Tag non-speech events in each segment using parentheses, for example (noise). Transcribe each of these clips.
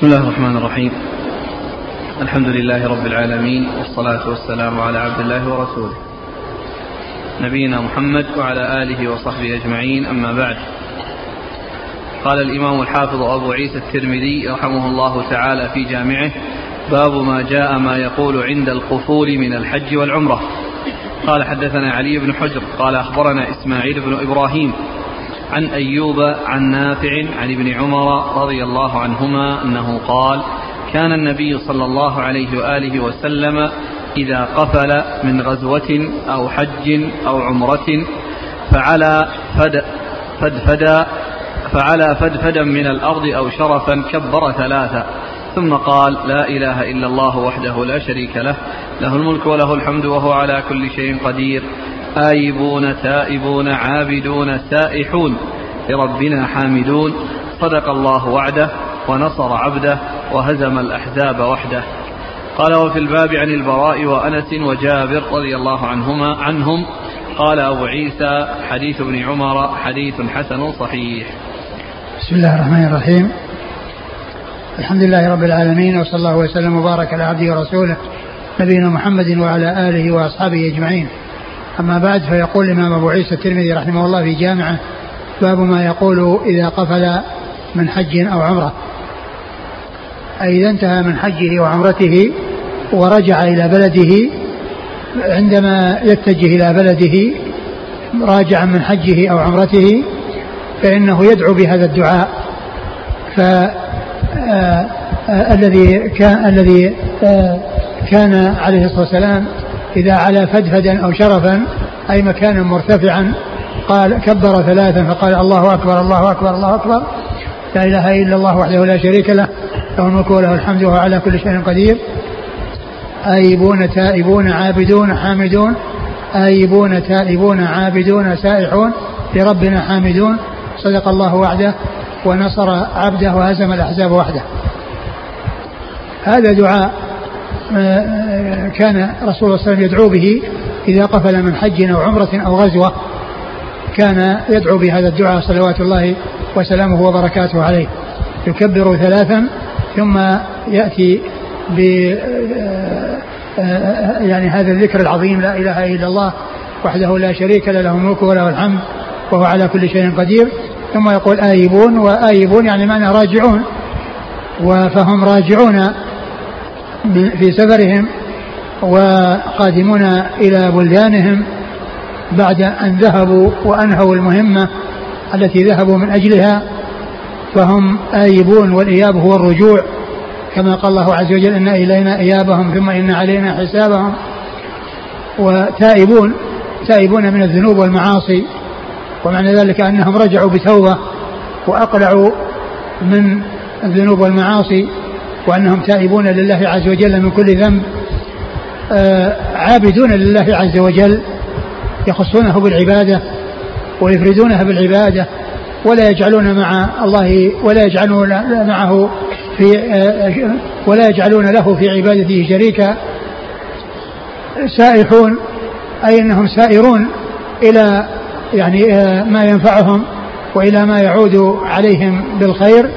بسم الله الرحمن الرحيم. الحمد لله رب العالمين والصلاة والسلام على عبد الله ورسوله. نبينا محمد وعلى آله وصحبه أجمعين أما بعد. قال الإمام الحافظ أبو عيسى الترمذي رحمه الله تعالى في جامعه باب ما جاء ما يقول عند القفول من الحج والعمرة. قال حدثنا علي بن حجر قال أخبرنا إسماعيل بن إبراهيم عن أيوب عن نافع عن ابن عمر رضي الله عنهما أنه قال كان النبي صلى الله عليه وآله وسلم إذا قفل من غزوة أو حج أو عمرة فعلى فد فدفدا فعلى فدفدا من الأرض أو شرفا كبر ثلاثة ثم قال لا إله إلا الله وحده لا شريك له له الملك وله الحمد وهو على كل شيء قدير. آيبون تائبون عابدون سائحون لربنا حامدون. صدق الله وعده ونصر عبده وهزم الأحزاب وحده. قال وفي الباب عن البراء وأنس وجابر رضي الله عنهما عنهم. قال أبو عيسى حديث ابن عمر حديث حسن صحيح. بسم الله الرحمن الرحيم. الحمد لله رب العالمين وصلى الله وسلم وبارك على عبده ورسوله نبينا محمد وعلى آله وأصحابه أجمعين. أما بعد فيقول الإمام أبو عيسى الترمذي رحمه الله في جامعة باب ما يقول إذا قفل من حج أو عمرة. أي إذا انتهى من حجه وعمرته ورجع إلى بلده عندما يتجه إلى بلده راجعا من حجه أو عمرته فإنه يدعو بهذا الدعاء. ف آه، آه، الذي كان الذي آه، كان عليه الصلاة والسلام إذا علا فدفدا أو شرفا أي مكانا مرتفعا قال كبر ثلاثا فقال الله أكبر الله أكبر الله أكبر. لا إله إلا الله وحده لا شريك له له الملك وله الحمد وهو على كل شيء قدير. آيبون تائبون عابدون حامدون آيبون تائبون عابدون سائحون لربنا حامدون. صدق الله وعده ونصر عبده وهزم الأحزاب وحده. هذا دعاء كان رسول الله صلى الله عليه وسلم يدعو به إذا قفل من حج أو عمرة أو غزوة. كان يدعو بهذا الدعاء صلوات الله وسلامه وبركاته عليه. يكبر ثلاثا ثم يأتي ب آه، آه، يعني هذا الذكر العظيم لا إله إلا الله وحده لا شريك له له الملك وله الحمد وهو على كل شيء قدير. ثم يقول آيبون وآيبون يعني معنى راجعون فهم راجعون. في سفرهم وقادمون إلى بلدانهم بعد أن ذهبوا وأنهوا المهمة التي ذهبوا من أجلها فهم آيبون والإياب هو الرجوع. كما قال الله عز وجل إن إلينا إيابهم ثم إن علينا حسابهم. وتائبون تائبون من الذنوب والمعاصي. ومعنى ذلك أنهم رجعوا بتوبة وأقلعوا من الذنوب والمعاصي. وأنهم تائبون لله عز وجل من كل ذنب آه، عابدون لله عز وجل يخصونه بالعبادة ويفردونها بالعبادة ولا يجعلون مع الله ولا يجعلون معه في آه، ولا يجعلون له في عبادته شريكا. سائحون أي أنهم سائرون إلى يعني آه، ما ينفعهم وإلى ما يعود عليهم بالخير.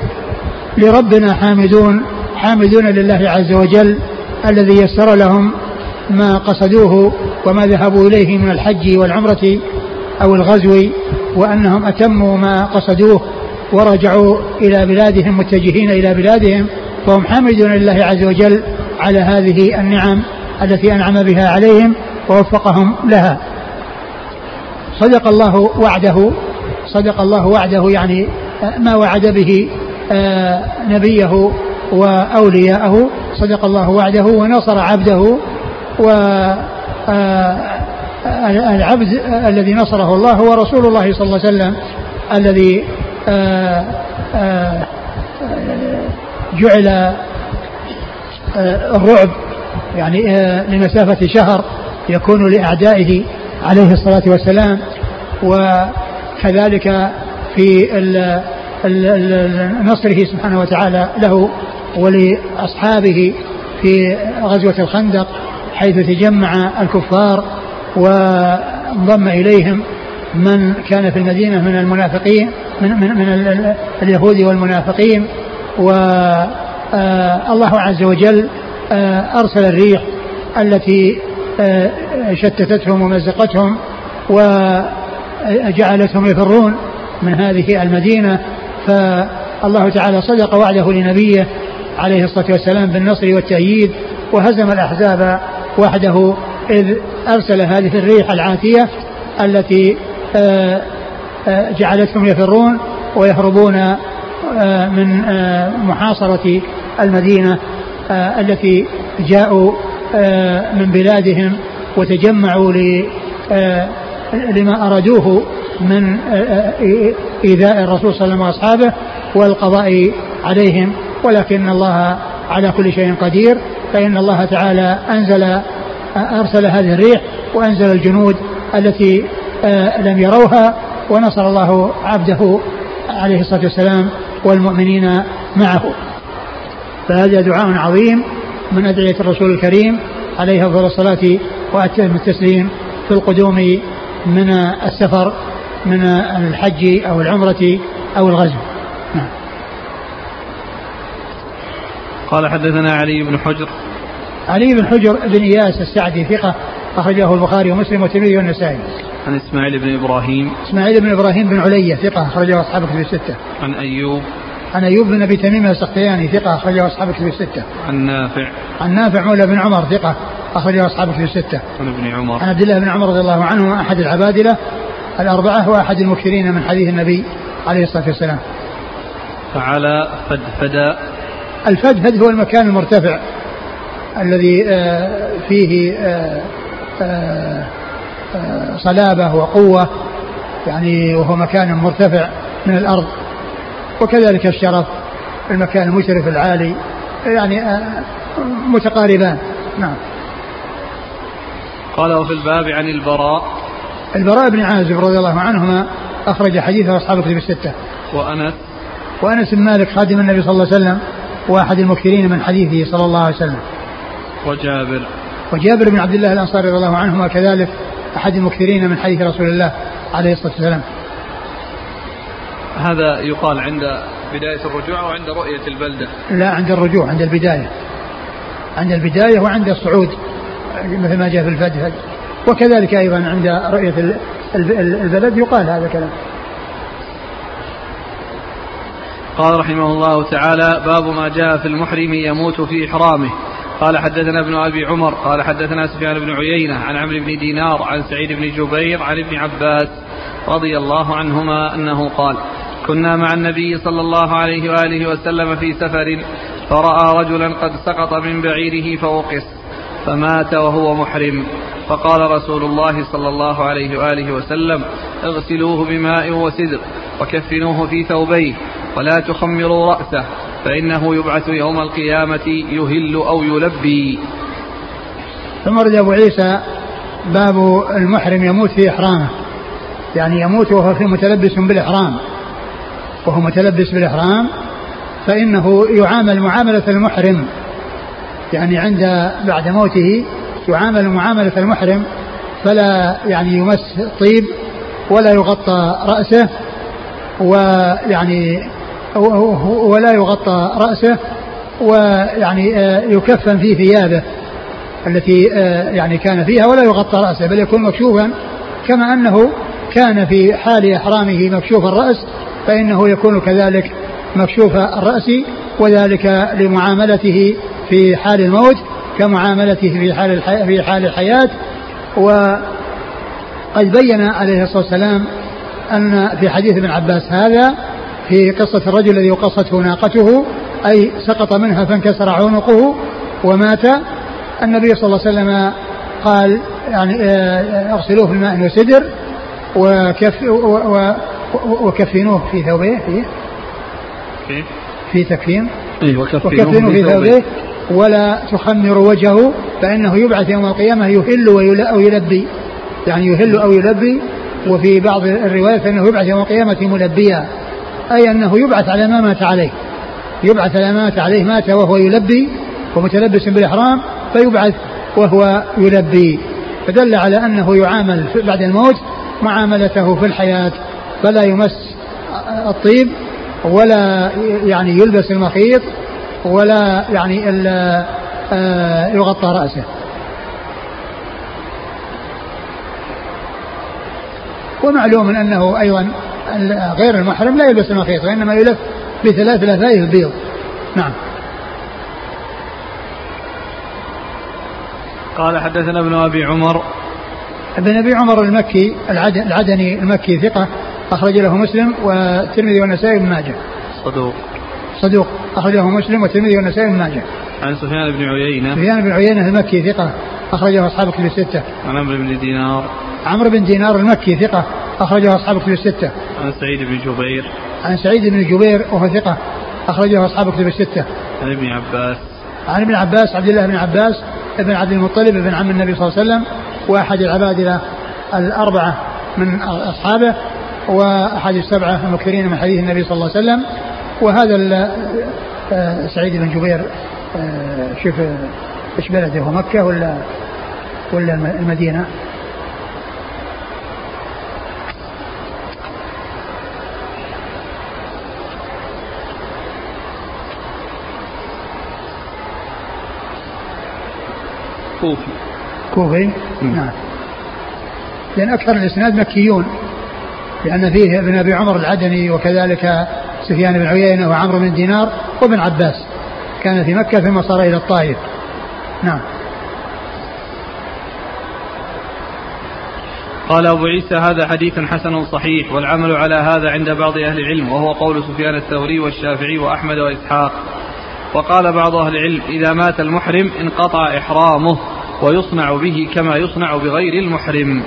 لربنا حامدون حامدون لله عز وجل الذي يسر لهم ما قصدوه وما ذهبوا إليه من الحج والعمرة أو الغزو وأنهم أتموا ما قصدوه ورجعوا إلى بلادهم متجهين إلى بلادهم فهم حامدون لله عز وجل على هذه النعم التي أنعم بها عليهم ووفقهم لها. صدق الله وعده صدق الله وعده يعني ما وعد به آه، نبيه وأولياءه صدق الله وعده ونصر عبده و آه، العبد الذي نصره الله هو رسول الله صلى الله عليه وسلم الذي آه، جعل الرعب يعني لمسافة شهر يكون لأعدائه عليه الصلاة والسلام. وكذلك في نصره سبحانه وتعالى له ولأصحابه في غزوة الخندق حيث تجمع الكفار وانضم إليهم من كان في المدينة من المنافقين من, من, من اليهود والمنافقين. و آه الله عز وجل آه أرسل الريح التي آه شتتتهم ومزقتهم وجعلتهم يفرون من هذه المدينة. فالله تعالى صدق وعده لنبيه عليه الصلاة والسلام بالنصر والتأييد وهزم الأحزاب وحده إذ أرسل هذه الريح العاتية التي آه، آه، جعلتهم يفرون ويهربون آه، من محاصرة المدينة التي جاءوا من بلادهم وتجمعوا لما أرادوه من إيذاء الرسول صلى الله عليه وسلم وأصحابه والقضاء عليهم. ولكن الله على كل شيء قدير فإن الله تعالى أنزل أرسل هذه الريح وأنزل الجنود التي آه، لم يروها ونصر الله عبده عليه الصلاة والسلام والمؤمنين معه. فهذا دعاء عظيم من أدعية الرسول الكريم عليه أفضل الصلاة وأتم التسليم في القدوم من السفر من الحج أو العمرة أو الغزو نعم. قال حدثنا علي بن حجر علي بن حجر بن إياس السعدي ثقة أخرجه البخاري ومسلم والترمذي والنسائي. عن إسماعيل بن إبراهيم إسماعيل بن إبراهيم بن علية ثقة أخرجه أصحاب كتب الستة. عن أيوب عن أيوب بن أبي تميم السختياني ثقة أخرجه أصحاب كتب الستة. عن نافع عن نافع مولى بن عمر ثقة أخرجه أصحاب كتب الستة. عن ابن عمر عن عبد الله بن عمر رضي الله عنه أحد العبادلة الأربعة وأحد المكثرين من حديث النبي عليه الصلاة والسلام. فعلى فدفد الفدفد هو المكان المرتفع الذي آه، فيه آه، آه، صلابة وقوة يعني وهو مكان مرتفع من الأرض. وكذلك الشرف المكان المشرف العالي يعني متقاربان. نعم. قال وفي الباب عن البراء. البراء بن عازب رضي الله عنهما أخرج حديثه أصحاب الكتب الستة. وأنس. وأنس بن مالك خادم النبي صلى الله عليه وسلم وأحد المكثرين من حديثه صلى الله عليه وسلم. وجابر. وجابر بن عبد الله الأنصاري رضي الله عنهما كذلك أحد المكثرين من حديث رسول الله عليه الصلاة والسلام. هذا يقال عند بداية الرجوع أو عند رؤية البلدة؟ لا عند الرجوع عند البداية. عند البداية وعند الصعود مثل ما جاء في الفتح. وكذلك أيضا عند رؤية البلد يقال هذا الكلام. قال رحمه الله تعالى باب ما جاء في المحرم يموت في إحرامه. قال حدثنا ابن أبي عمر قال حدثنا سفيان بن عيينة عن عمرو بن دينار عن سعيد بن جبير عن ابن عباس رضي الله عنهما أنه قال كنا مع النبي صلى الله عليه وآله وسلم في سفر فرأى رجلا قد سقط من بعيره فوقس فمات وهو محرم. فقال رسول الله صلى الله عليه وآله وسلم اغسلوه بماء وسدر وكفنوه في ثوبيه ولا تخمروا رأسه فإنه يبعث يوم القيامة يهل أو يلبي. ثم رد أبو عيسى باب المحرم يموت في إحرامه. يعني يموت وهو في متلبس بالإحرام. وهو متلبس بالإحرام فإنه يعامل معاملة المحرم. يعني عند بعد موته يعامل معاملة المحرم فلا يعني يمس طيب ولا يغطى رأسه ويعني ولا يغطى رأسه ويعني آه، يكفن في ثيابه التي آه، يعني كان فيها ولا يغطى رأسه بل يكون مكشوفا كما أنه كان في حال إحرامه مكشوف الرأس فإنه يكون كذلك مكشوف الرأس وذلك لمعاملته في حال الموت كمعاملته في حال في حال الحياة. وقد بين عليه الصلاة والسلام أن في حديث ابن عباس هذا في قصة الرجل الذي وقصته ناقته أي سقط منها فانكسر عنقه ومات. النبي صلى الله عليه وسلم قال يعني آه، اغسلوه في الماء وسدر وكف وكفنوه في ثوبيه في في تكفين. إيه وكفنوه في ثوبيه ولا تخمروا وجهه فإنه يبعث يوم القيامة يهل أو يلبي. يعني يهل أو يلبي وفي بعض الروايات فإنه يبعث يوم القيامة ملبيا. أي أنه يبعث على ما مات عليه. يبعث على ما مات عليه مات وهو يلبي ومتلبس بالإحرام فيبعث وهو يلبي. فدل على أنه يعامل بعد الموت معاملته في الحياة فلا يمس الطيب. ولا يعني يلبس المخيط ولا يعني إلا آه، يغطى رأسه. ومعلوم أنه أيضا غير المحرم لا يلبس المخيط وإنما يلف بثلاث لفائف البيض نعم. قال حدثنا ابن أبي عمر. ابن أبي عمر المكي العدني المكي ثقة أخرج له مسلم والترمذي والنسائي بن ماجه. صدوق. صدوق أخرج له مسلم والترمذي والنسائي بن ماجه. عن سفيان بن عيينة. سفيان بن عيينة المكي ثقة أخرجه أصحاب كتب الستة. عن عمرو بن دينار. عمرو بن دينار المكي ثقة أخرجه أصحاب كتب الستة. عن سعيد بن جبير. عن سعيد بن جبير وهو ثقة أخرجه أصحاب كتب الستة. عن ابن عباس. عن ابن عباس عبد الله بن عباس ابن عبد المطلب ابن عم النبي صلى الله عليه وسلم وأحد العبادله الأربعة من أصحابه واحد السبعه المكثرين من حديث النبي صلى الله عليه وسلم. وهذا آه، سعيد بن جبير آه، شوف إيش بلده هو مكة ولا ولا المدينة؟ كوفي. كوفي؟ نعم. لأن أكثر الإسناد مكيون. لأن فيه ابن أبي عمر العدني وكذلك سفيان بن عيينة وعمرو بن دينار وابن عباس. كان في مكة ثم صار إلى الطائف. نعم. قال أبو عيسى هذا حديث حسن صحيح والعمل على هذا عند بعض أهل العلم وهو قول سفيان الثوري والشافعي وأحمد وإسحاق. وقال بعض أهل العلم إذا مات المحرم انقطع إحرامه ويصنع به كما يصنع بغير المحرم.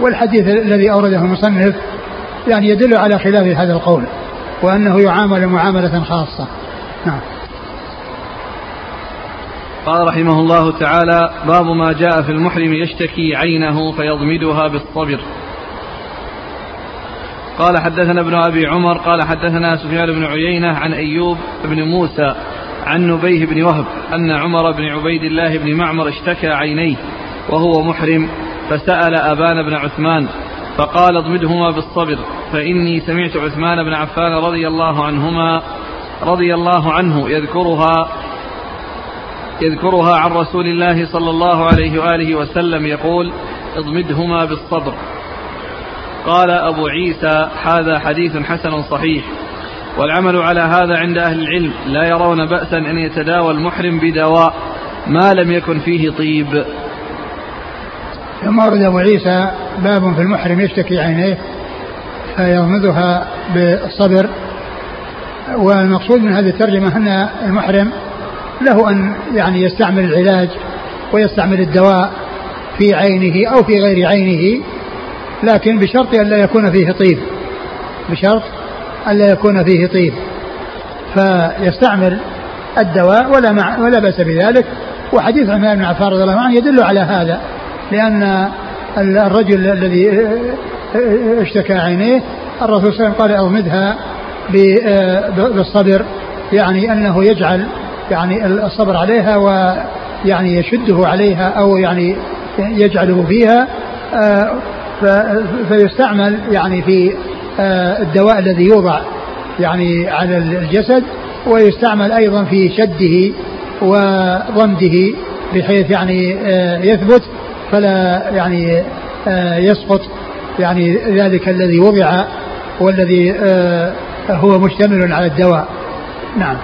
والحديث الذي أورده المصنف يعني يدل على خلاف هذا القول وأنه يعامل معاملة خاصة. نعم. قال رحمه الله تعالى باب ما جاء في المحرم يشتكي عينه فيضمدها بالصبر. قال حدثنا ابن أبي عمر قال حدثنا سفيان بن عيينة عن أيوب بن موسى عن نبيه بن وهب أن عمر بن عبيد الله بن معمر اشتكى عينيه وهو محرم. فسأل أبان بن عثمان فقال اضمدهما بالصبر فإني سمعت عثمان بن عفان رضي الله عنهما رضي الله عنه يذكرها يذكرها عن رسول الله صلى الله عليه وآله وسلم يقول اضمدهما بالصبر. قال أبو عيسى هذا حديث حسن صحيح والعمل على هذا عند أهل العلم لا يرون بأسا أن يتداوى المحرم بدواء ما لم يكن فيه طيب. ثم ورد أبو عيسى باب في المحرم يشتكي عينيه فيغمضها بالصبر. والمقصود من هذه الترجمة أن المحرم له أن يعني يستعمل العلاج ويستعمل الدواء في عينه أو في غير عينه لكن بشرط أن لا يكون فيه طيب. بشرط أن لا يكون فيه طيب. فيستعمل الدواء ولا مع ولا بأس بذلك. وحديث عثمان بن عفان رضي الله عنه يدل على هذا. لأن الرجل الذي اشتكى عينيه الرسول صلى الله عليه وسلم قال أغمدها بالصبر يعني أنه يجعل يعني الصبر عليها ويعني يشده عليها أو يعني يجعله فيها فيستعمل يعني في الدواء الذي يوضع يعني على الجسد ويستعمل أيضا في شده وضمده بحيث يعني يثبت فلا يعني آه، يسقط. يعني ذلك الذي وضع والذي هو مشتمل على الدواء. نعم.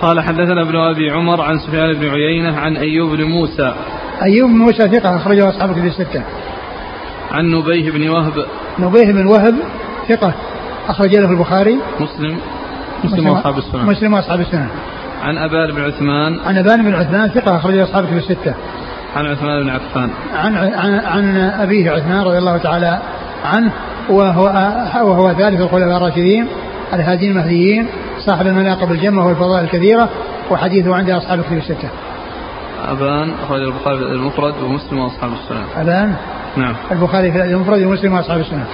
قال حدثنا ابن أبي عمر عن سفيان بن عيينة عن أيوب بن موسى. أيوب بن موسى ثقة أخرجه أصحاب في الستة. عن نبيه بن وهب. نبيه بن وهب ثقة أخرج له البخاري. مسلم. مسلم وأصحاب السنن مسلم وأصحاب السنن عن أبان بن عثمان. عن أبان بن عثمان ثقة أخرج أصحابه في الستة. عن عثمان بن عفان. عن عن عن أبيه عثمان رضي الله تعالى عنه وهو وهو ثالث الخلفاء الراشدين الهادين المهديين صاحب المناقب الجمة والفضائل الكثيرة وحديثه عند أصحاب الكتب الستة. أبان أخرج البخاري المفرد ومسلم وأصحاب السنن. أبان؟ نعم. البخاري في المفرد ومسلم وأصحاب السنة.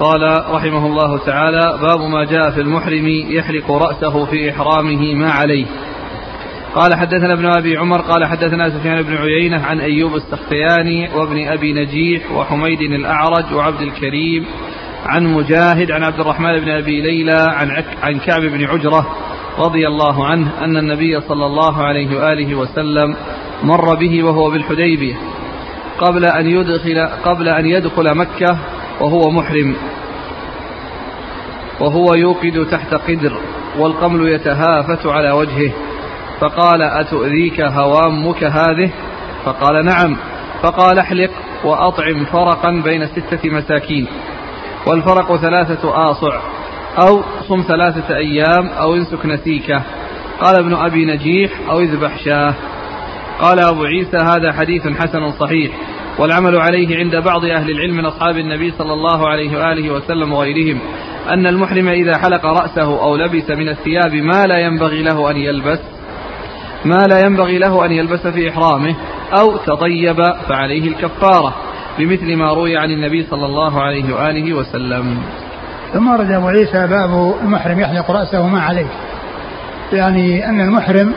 قال رحمه الله تعالى باب ما جاء في المحرم يحلق رأسه في إحرامه ما عليه. قال حدثنا ابن أبي عمر قال حدثنا سفيان بن عيينة عن أيوب السختياني وابن أبي نجيح وحميد الأعرج وعبد الكريم عن مجاهد عن عبد الرحمن بن أبي ليلى عن, عن كعب بن عجرة رضي الله عنه أن النبي صلى الله عليه وآله وسلم مر به وهو بالحديبية قبل أن يدخل قبل أن يدخل مكة وهو محرم. وهو يوقد تحت قدر والقمل يتهافت على وجهه. فقال أتؤذيك هوامك هذه؟ فقال نعم. فقال احلق وأطعم فرقا بين ستة مساكين والفرق ثلاثة آصع أو صم ثلاثة أيام أو انسك نسيكه قال ابن أبي نجيح أو اذبح شاه. قال أبو عيسى هذا حديث حسن صحيح والعمل عليه عند بعض أهل العلم من أصحاب النبي صلى الله عليه وآله وسلم وغيرهم أن المحرم إذا حلق رأسه أو لبس من الثياب ما لا ينبغي له أن يلبس. ما لا ينبغي له أن يلبس في إحرامه أو تطيب فعليه الكفارة بمثل ما روي عن النبي صلى الله عليه وآله وسلم. ثم ورد أبو عيسى باب المحرم يحلق رأسه ما عليه. يعني أن المحرم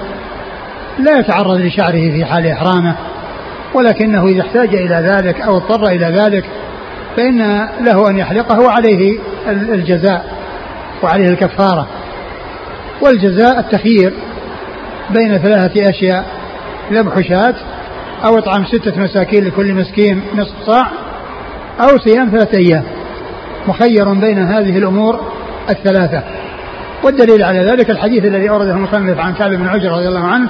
لا يتعرض لشعره في حال إحرامه ولكنه إذا احتاج إلى ذلك أو اضطر إلى ذلك فإن له أن يحلقه وعليه الجزاء وعليه الكفارة. والجزاء التخيير. بين ثلاثة أشياء ذبح شاة أو إطعام ستة مساكين لكل مسكين نصف صاع أو صيام ثلاثة أيام. مخير بين هذه الأمور الثلاثة. والدليل على ذلك الحديث الذي أورده المصنف عن كعب بن عجر رضي الله عنه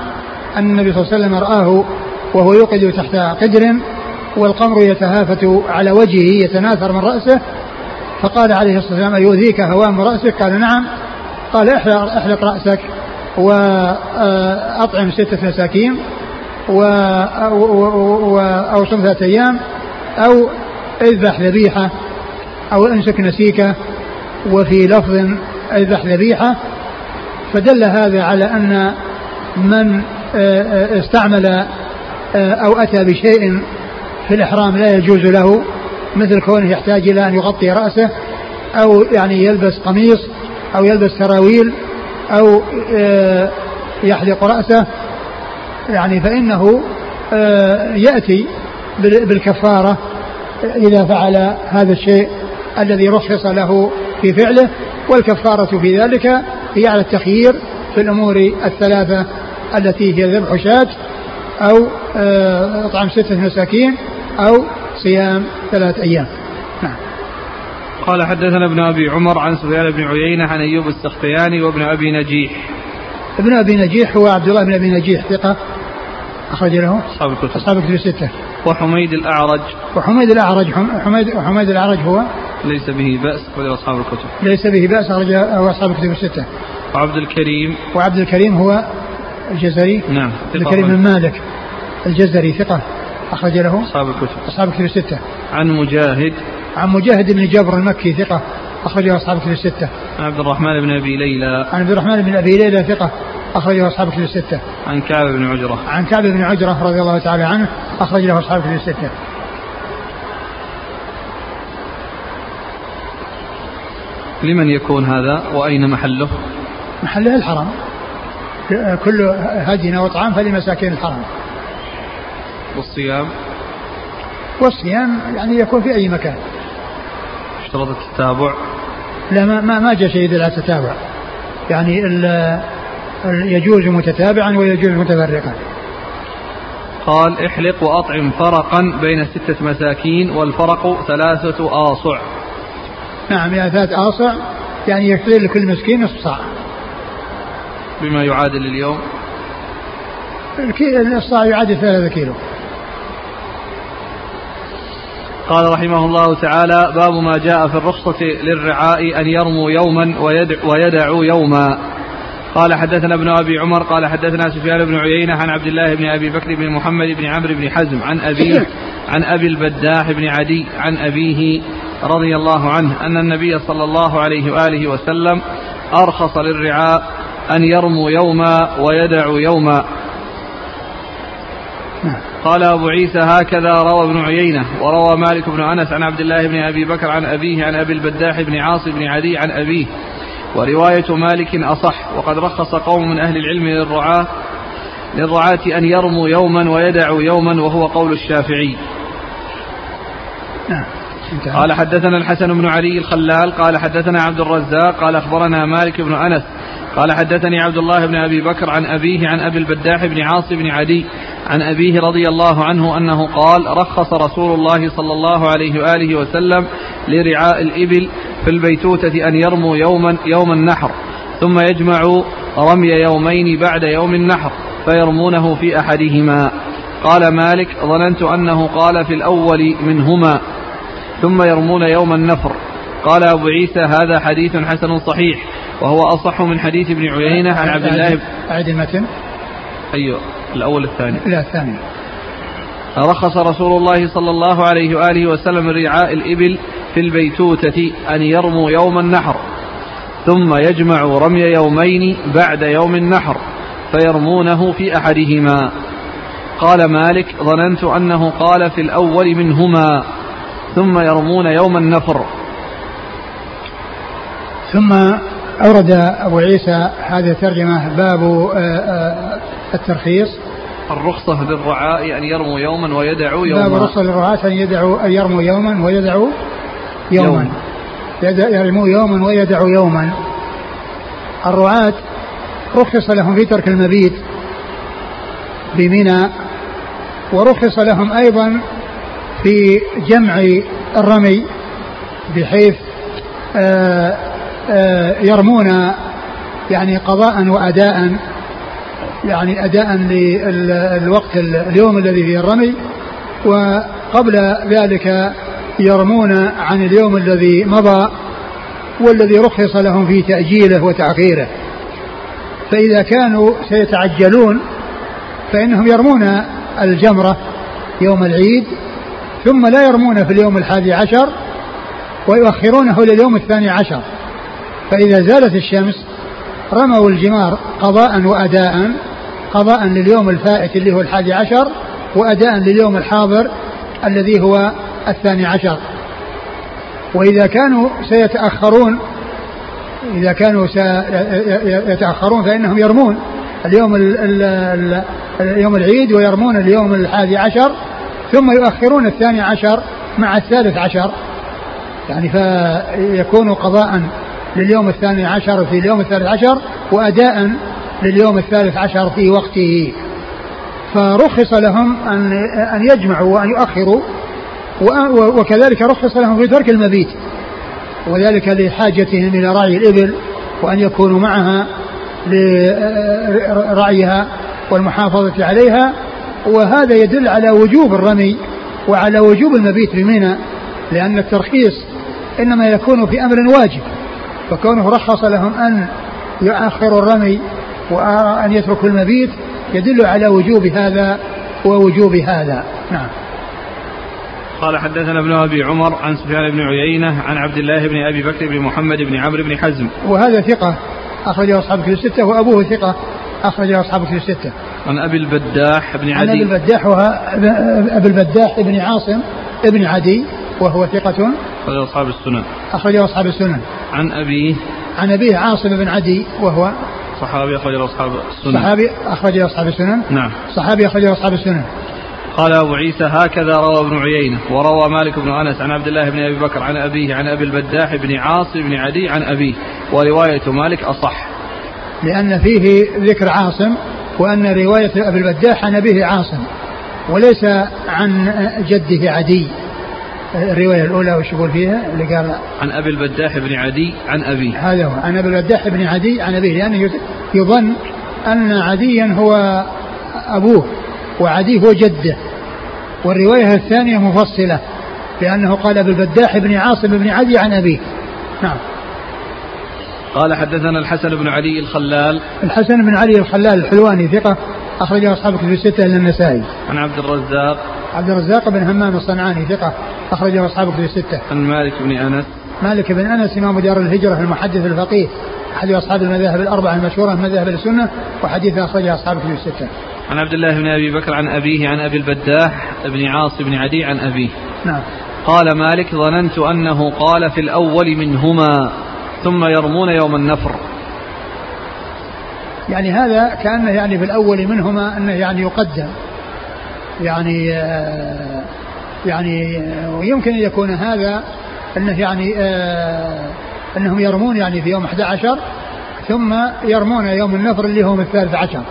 أن النبي صلى الله عليه وسلم رآه وهو يوقد تحت قدر والقمر يتهافت على وجهه يتناثر من رأسه فقال عليه الصلاة والسلام أيؤذيك هوام رأسك؟ قال نعم. قال احلق, احلق رأسك. وأطعم ستة مساكين و أو صم ثلاثة أيام أو اذبح ذبيحة أو امسك نسيكة وفي لفظ اذبح ذبيحة. فدل هذا على أن من استعمل أو أتى بشيء في الإحرام لا يجوز له مثل كونه يحتاج إلى أن يغطي رأسه أو يعني يلبس قميص أو يلبس سراويل أو يحلق رأسه يعني فإنه يأتي بالكفارة إذا فعل هذا الشيء الذي رخص له في فعله والكفارة في ذلك هي على التخيير في الأمور الثلاثة التي هي ذبح شاة أو إطعام ستة مساكين أو صيام ثلاث أيام. نعم. قال حدثنا ابن أبي عمر عن سفيان بن عيينة عن أيوب السختياني وابن أبي نجيح. ابن أبي نجيح هو عبد الله بن أبي نجيح ثقة. أخرج له. أصحاب الكتب. أصحاب الكتب الستة. وحميد الأعرج. وحميد الأعرج حميد حميد الأعرج هو؟ ليس به بأس أخرج أصحاب الكتب. ليس به بأس أخرجه أصحاب الكتب الستة. وعبد الكريم. وعبد الكريم هو الجزري؟ نعم عبد الكريم بن مالك الجزري ثقة. أخرج له. أصحاب الكتب. أصحاب الكتب الستة. عن مجاهد. عن مجاهد بن جابر المكي ثقة أخرجه أصحاب الكتب الستة. عن عبد الرحمن بن أبي ليلى. عن عبد الرحمن بن أبي ليلى ثقة أخرجه أصحاب الكتب الستة. عن كعب بن عجرة. عن كعب بن عجرة رضي الله تعالى عنه أخرج له أصحاب الكتب الستة. لمن يكون هذا؟ وأين محله؟ محله الحرم. كل هدي وطعام فلمساكين الحرم. والصيام؟ والصيام يعني يكون في أي مكان. اشترط التتابع؟ لا ما ما, ما جاء شيء يدل على التتابع. يعني ال يجوز متتابعا ويجوز متفرقا. قال احلق وأطعم فرقا بين ستة مساكين والفرق ثلاثة آصع. نعم يعني ثلاث آصع يعني يكفي لكل مسكين نصف صاع بما يعادل اليوم؟ الصاع يعادل ثلاثة كيلو. قال رحمه الله تعالى باب ما جاء في الرخصة للرعاء أن يرموا يوما ويدعوا يوما. قال حدثنا ابن أبي عمر قال حدثنا سفيان بن عيينة عن عبد الله بن أبي بكر بن محمد بن عمرو بن حزم عن أبيه عن أبي البداح بن عدي عن أبيه رضي الله عنه أن النبي صلى الله عليه وآله وسلم أرخص للرعاء أن يرموا يوما ويدعوا يوما. قال أبو عيسى هكذا روى ابن عيينة وروى مالك بن أنس عن عبد الله بن أبي بكر عن أبيه عن أبي البداح بن عاص بن عدي عن أبيه. ورواية مالك أصح. وقد رخص قوم من أهل العلم للرعاة للرعاة أن يرموا يوما ويدعوا يوما وهو قول الشافعي. نعم. قال حدثنا الحسن بن علي الخلال قال حدثنا عبد الرزاق قال أخبرنا مالك بن أنس قال حدثني عبد الله بن أبي بكر عن أبيه عن أبي البداح بن عاص بن عدي عن أبيه رضي الله عنه أنه قال رخص رسول الله صلى الله عليه وآله وسلم لرعاء الإبل في البيتوتة أن يرموا يوما يوم النحر ثم يجمعوا رمي يومين بعد يوم النحر فيرمونه في أحدهما. قال مالك ظننت أنه قال في الأول منهما ثم يرمون يوم النفر. قال أبو عيسى هذا حديث حسن صحيح وهو أصح من حديث ابن عيينة عن عبد الله أعد المتن؟ أيوه الأول الثاني. لا الثاني. رخص رسول الله صلى الله عليه وآله وسلم رعاء الإبل في البيتوتة أن يرموا يوم النحر ثم يجمعوا رمي يومين بعد يوم النحر فيرمونه في أحدهما. قال مالك ظننت أنه قال في الأول منهما ثم يرمون يوم النفر. ثم أورد أبو عيسى هذه الترجمة باب آه، آه، الترخيص. الرخصة للرعاء أن يرموا يوما ويدعوا يوما. باب الرخصة للرعاة أن يدعوا أن يرموا يوما ويدعوا يوما. يوم. يرموا يوما ويدعوا يوما. الرعاة رخص لهم في ترك المبيت بمنى ورخص لهم أيضا في جمع الرمي بحيث آه، آه، يرمون يعني قضاء وأداء يعني أداء للوقت اليوم الذي فيه الرمي. وقبل ذلك يرمون عن اليوم الذي مضى والذي رخص لهم في تأجيله وتأخيره. فإذا كانوا سيتعجلون فإنهم يرمون الجمرة يوم العيد ثم لا يرمون في اليوم الحادي عشر ويؤخرونه لليوم الثاني عشر. فإذا زالت الشمس رموا الجمار قضاء وأداء قضاء لليوم الفائت اللي هو الحادي عشر وأداء لليوم الحاضر الذي هو الثاني عشر. وإذا كانوا سيتأخرون إذا كانوا سيتأخرون فإنهم يرمون. اليوم اليوم العيد ويرمون اليوم الحادي عشر ثم يؤخرون الثاني عشر مع الثالث عشر. يعني فيكون قضاء لليوم الثاني عشر في اليوم الثالث عشر وأداء لليوم الثالث عشر في وقته. فرخص لهم أن أن يجمعوا وأن يؤخروا وكذلك رخص لهم في ترك المبيت. وذلك لحاجتهم إلى رعي الإبل وأن يكونوا معها لرعيها والمحافظة عليها. وهذا يدل على وجوب الرمي وعلى وجوب المبيت بمنى لأن الترخيص إنما يكون في أمر واجب. فكونه رخص لهم أن يؤخروا الرمي وأن يتركوا المبيت يدل على وجوب هذا ووجوب هذا. نعم. قال حدثنا ابن أبي عمر عن سفيان بن عيينة عن عبد الله بن أبي بكر بن محمد بن عمرو بن حزم. وهذا ثقة أخرجه أصحاب كتب الستة وأبوه ثقة أخرجه أصحاب كتب الستة. عن أبي البداح بن عدي عن أبي البداح أبي البداح بن عاصم ابن عدي وهو ثقة. أخرجه أصحاب السنن. أخرجه أصحاب السنن. عن أبيه عن أبيه عاصم بن عدي وهو صحابي أخرجه أصحاب السنن. صحابي أخرجه أصحاب السنن؟ نعم. صحابي أخرجه أصحاب السنن. قال أبو عيسى هكذا روى ابن عيينة وروى مالك بن أنس عن عبد الله بن أبي بكر عن أبيه عن أبي البداح بن عاصم بن عدي عن أبيه ورواية مالك أصح. لأن فيه ذكر عاصم وأن رواية أبي البداح عن أبيه عاصم وليس عن جده عدي. الرواية الأولى وش يقول فيها؟ اللي قال عن أبي البداح بن عدي عن أبيه. هذا هو. عن أبي البداح بن عدي عن أبيه لأنه يظن أن عديا هو أبوه وعدي هو جده. والرواية الثانية مفصلة لأنه قال أبي البداح بن عاصم بن عدي عن أبيه. نعم. قال حدثنا الحسن بن علي الخلال. الحسن بن علي الخلال الحلواني ثقة أخرجه أصحاب في الستة إلى النسائي. عن عبد الرزاق. عبد الرزاق بن همام الصنعاني ثقة أخرجه أصحابه في الستة. عن مالك بن أنس. مالك بن أنس إمام دار الهجرة المحدث الفقيه أحد أصحاب المذاهب الأربعة المشهورة من مذاهب السنة وحديث أخرجه أصحابه في الستة. عن عبد الله بن أبي بكر عن أبيه عن أبي البداح بن عاص بن عدي عن أبيه. نعم. قال مالك ظننت أنه قال في الأول منهما ثم يرمون يوم النفر. يعني هذا كأنه يعني في الأول منهما أنه يعني يقدم يعني آه، يعني ويمكن أن يكون هذا أنه يعني آه أنهم يرمون يعني في يوم 11 ثم يرمون يوم النفر اللي هو الثالث عشر.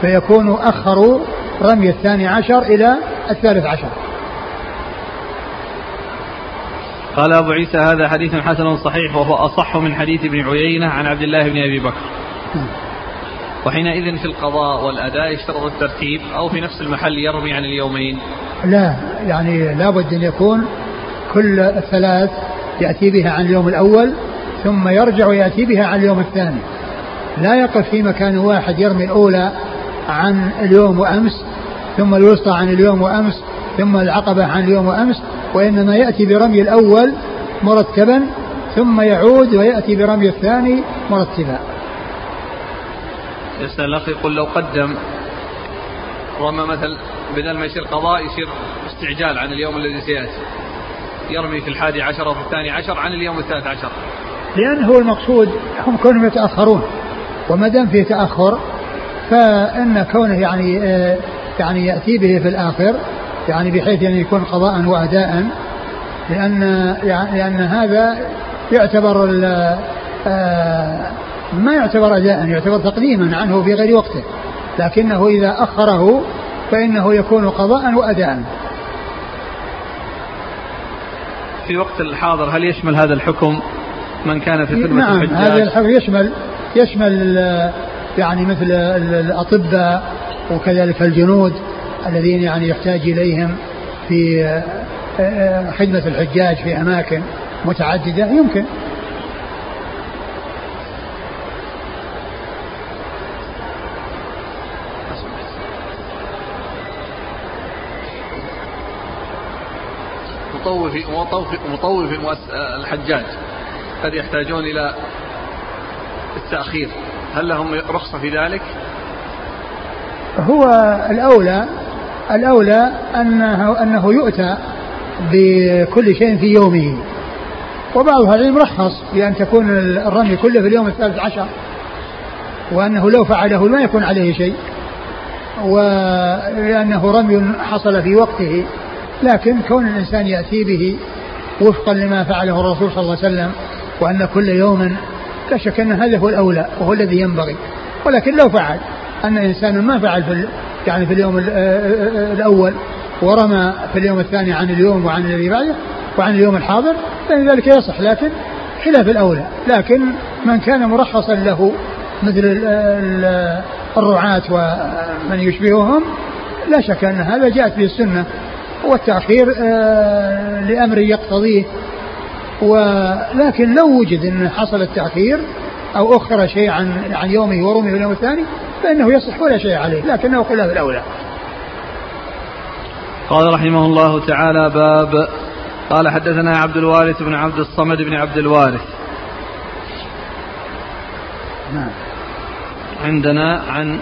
فيكون أخروا رمي الثاني عشر إلى الثالث عشر. قال أبو عيسى هذا حديث حسن صحيح وهو أصح من حديث ابن عيينة عن عبد الله بن أبي بكر. وحينئذ في القضاء والأداء يشترط الترتيب أو في نفس المحل يرمي عن اليومين. لا يعني لابد أن يكون كل الثلاث يأتي بها عن اليوم الأول ثم يرجع ويأتي بها عن اليوم الثاني. لا يقف في مكان واحد يرمي الأولى عن اليوم وأمس ثم الوسطى عن اليوم وأمس ثم العقبة عن اليوم وأمس وإنما يأتي برمي الأول مرتبا ثم يعود ويأتي برمي الثاني مرتبا. يسأل الأخ يقول لو قدم رمى مثل بدل ما يصير قضاء يصير استعجال عن اليوم الذي سيأتي. يرمي في الحادي عشر وفي الثاني عشر عن اليوم الثالث عشر. لأن هو المقصود هم كونهم يتأخرون وما دام في تأخر فإن كونه يعني آه، يعني يأتي به في الآخر يعني بحيث يعني يكون قضاء وأداء لأن يعني لأن هذا يعتبر آه، ما يعتبر أداء يعتبر تقديما عنه في غير وقته. لكنه إذا أخره فإنه يكون قضاء وأداء. في وقت الحاضر هل يشمل هذا الحكم من كان في خدمة نعم الحجاج؟ هذا الحكم يشمل يشمل يعني مثل الأطباء وكذلك الجنود الذين يعني يحتاج إليهم في خدمة الحجاج في أماكن متعددة. يمكن. مطوف مطوف مطوف الحجاج. قد يحتاجون إلى التأخير؟ هل لهم رخصة في ذلك؟ هو الأولى الأولى أنه أنه يؤتى بكل شيء في يومه. وبعض أهل العلم رخص بأن تكون الرمي كله في اليوم الثالث عشر. وأنه لو فعله ما يكون عليه شيء. ولأنه رمي حصل في وقته. لكن كون الإنسان يأتي به وفقا لما فعله الرسول صلى الله عليه وسلم وأن كل يوم لا شك أن هذا هو الأولى وهو الذي ينبغي. ولكن لو فعل أن إنسان ما فعل في يعني في اليوم الأول ورمى في اليوم الثاني عن اليوم وعن الذي بعده وعن اليوم الحاضر فإن ذلك يصح. لكن خلاف الأولى. لكن من كان مرخصا له مثل الرعاة ومن يشبههم لا شك أن هذا جاءت به السنة. والتأخير آه، لأمر يقتضيه. ولكن لو وجد أن حصل التأخير أو أخر شيء عن عن يومه ورمي في اليوم الثاني فإنه يصح ولا شيء عليه لكنه خلاف الأولى. قال رحمه الله تعالى باب قال حدثنا عبد الوارث بن عبد الصمد بن عبد الوارث. نعم. عندنا عن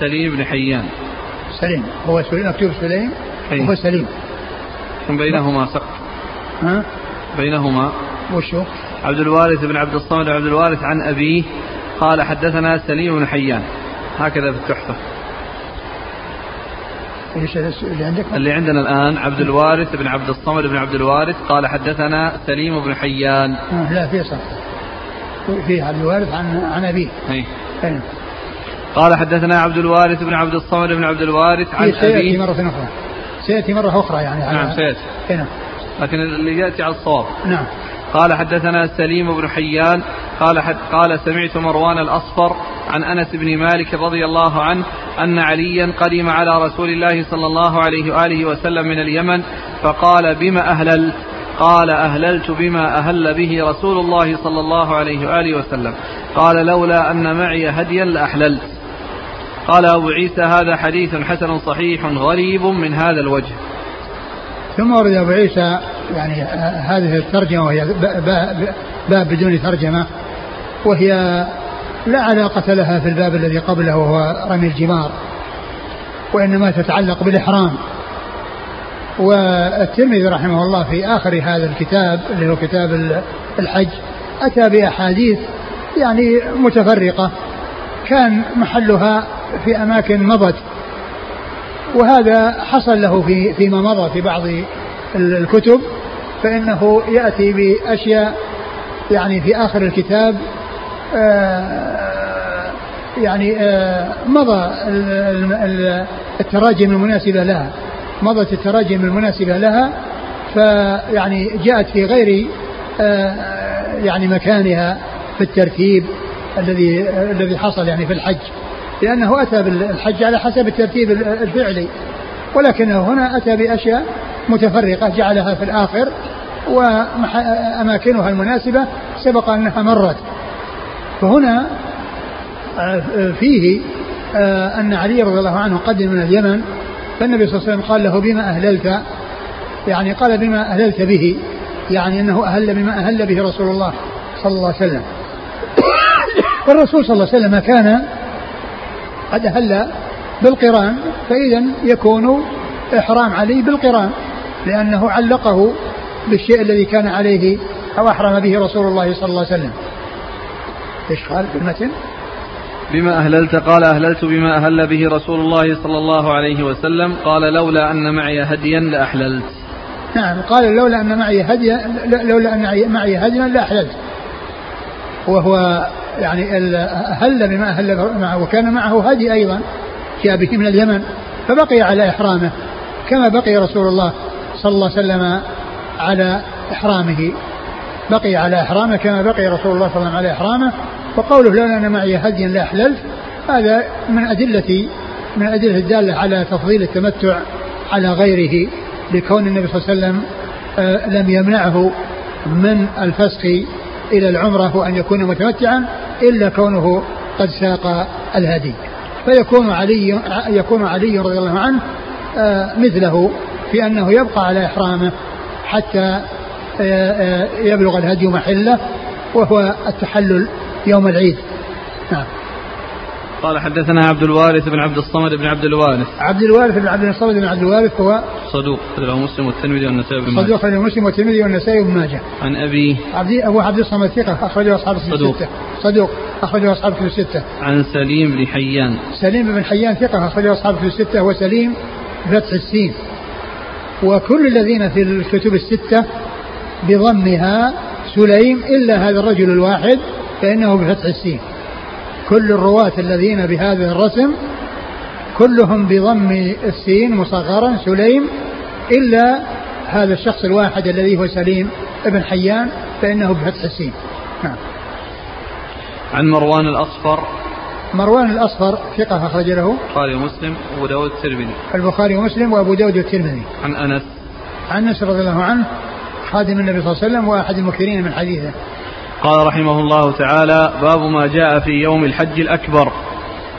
سليم بن حيان. سليم. هو سليم مكتوب سليم هو سليم. بينهما سقط. ها؟ بينهما. وشو عبد الوارث بن عبد الصمد عبد الوارث عن أبيه قال حدثنا سليم بن حيان. هكذا في التحفة إيش اللي عندك؟ اللي عندنا الآن عبد الوارث بن عبد الصمد بن عبد الوارث قال حدثنا سليم بن حيان. آه لا في صح. في عبد الوارث عن عن أبيه. أي. قال حدثنا عبد الوارث بن عبد الصمد بن عبد الوارث عن أبيه سيأتي مرة أخرى. سيأتي مرة أخرى يعني نعم سيأتي. نعم. لكن اللي يأتي على الصواب. نعم. قال حدثنا سليم بن حيان قال حد قال سمعت مروان الأصفر عن أنس بن مالك رضي الله عنه أن عليا قدم على رسول الله صلى الله عليه وآله وسلم من اليمن فقال بما أهللت قال أهللت بما أهل به رسول الله صلى الله عليه وآله وسلم. قال لولا أن معي هديا لأحللت. قال أبو عيسى هذا حديث حسن صحيح غريب من هذا الوجه. ثم ورد أبو عيسى يعني هذه الترجمة وهي باب بدون ترجمة وهي لا علاقة لها في الباب الذي قبله وهو رمي الجمار وإنما تتعلق بالإحرام. والترمذي رحمه الله في آخر هذا الكتاب اللي هو كتاب الحج أتى بأحاديث يعني متفرقة كان محلها في أماكن مضت وهذا حصل له في فيما مضى في بعض الكتب فإنه يأتي بأشياء يعني في آخر الكتاب آه، يعني آه، مضى التراجم المناسبة لها. مضت التراجم المناسبة لها فيعني جاءت في غير آه، يعني مكانها في الترتيب الذي الذي حصل يعني في الحج. لأنه أتى بالحج على حسب الترتيب الفعلي. ولكنه هنا أتى بأشياء متفرقة جعلها في الآخر وأماكنها المناسبة سبق أنها مرت. فهنا آه، فيه آه، أن علي رضي الله عنه قدم من اليمن فالنبي صلى الله عليه وسلم قال له بما أهللت؟ يعني قال بما أهللت به يعني أنه أهل بما أهل به رسول الله صلى الله عليه وسلم. (coughs) والرسول صلى الله عليه وسلم كان قد أهل بالقران فإذا يكون إحرام علي بالقران لأنه علقه بالشيء الذي كان عليه أو أحرم به رسول الله صلى الله عليه وسلم. إيش قال؟ في المتن؟ بما أهللت قال أهللت بما أهل به رسول الله صلى الله عليه وسلم قال لولا أن معي هديا لأحللت. نعم قال لولا أن معي هديا لولا أن معي هديا لأحللت. وهو يعني أهل بما أهل معه وكان معه هدي أيضا جاء به من اليمن فبقي على إحرامه كما بقي رسول الله صلى الله عليه وسلم على إحرامه. بقي على إحرامه كما بقي رسول الله صلى الله عليه وسلم على إحرامه. وقوله لولا أن معي هديا لأحللت هذا من أدلة من أدلة الدالة على تفضيل التمتع على غيره لكون النبي صلى الله عليه وسلم آه، لم يمنعه من الفسخ إلى العمرة وأن يكون متمتعا. إلا كونه قد ساق الهدي. فيكون علي يكون علي رضي الله عنه آه، مثله في أنه يبقى على إحرامه حتى آه، يبلغ الهدي محله وهو التحلل يوم العيد. نعم. قال حدثنا عبد الوارث بن عبد الصمد بن عبد الوارث. عبد الوارث بن عبد الصمد بن عبد الوارث هو صدوق أخرجه مسلم والترمذي والنسائي بن ماجه. صدوق أخرجه مسلم والترمذي والنسائي بن ماجه. عن أبي عبد أبو عبد الصمد ثقة أخرجه أصحاب الكتب الستة. صدوق أخرجه أصحاب الكتب الستة. عن سليم بن حيان. سليم بن حيان ثقة أخرجه أصحاب الكتب الستة. وسليم بفتح السين. وكل الذين في الكتب الستة بضمها سليم إلا هذا الرجل الواحد فإنه بفتح السين. كل الرواة الذين بهذا الرسم كلهم بضم السين مصغرا سليم إلا هذا الشخص الواحد الذي هو سليم ابن حيان فإنه بفتح السين. نعم. عن مروان الأصفر. مروان الأصفر ثقة أخرج له. البخاري ومسلم وأبو داود الترمذي. البخاري ومسلم وأبو داود الترمذي. عن أنس. عن أنس رضي الله عنه خادم النبي صلى الله عليه وسلم وأحد المكثرين من حديثه. قال رحمه الله تعالى باب ما جاء في يوم الحج الأكبر.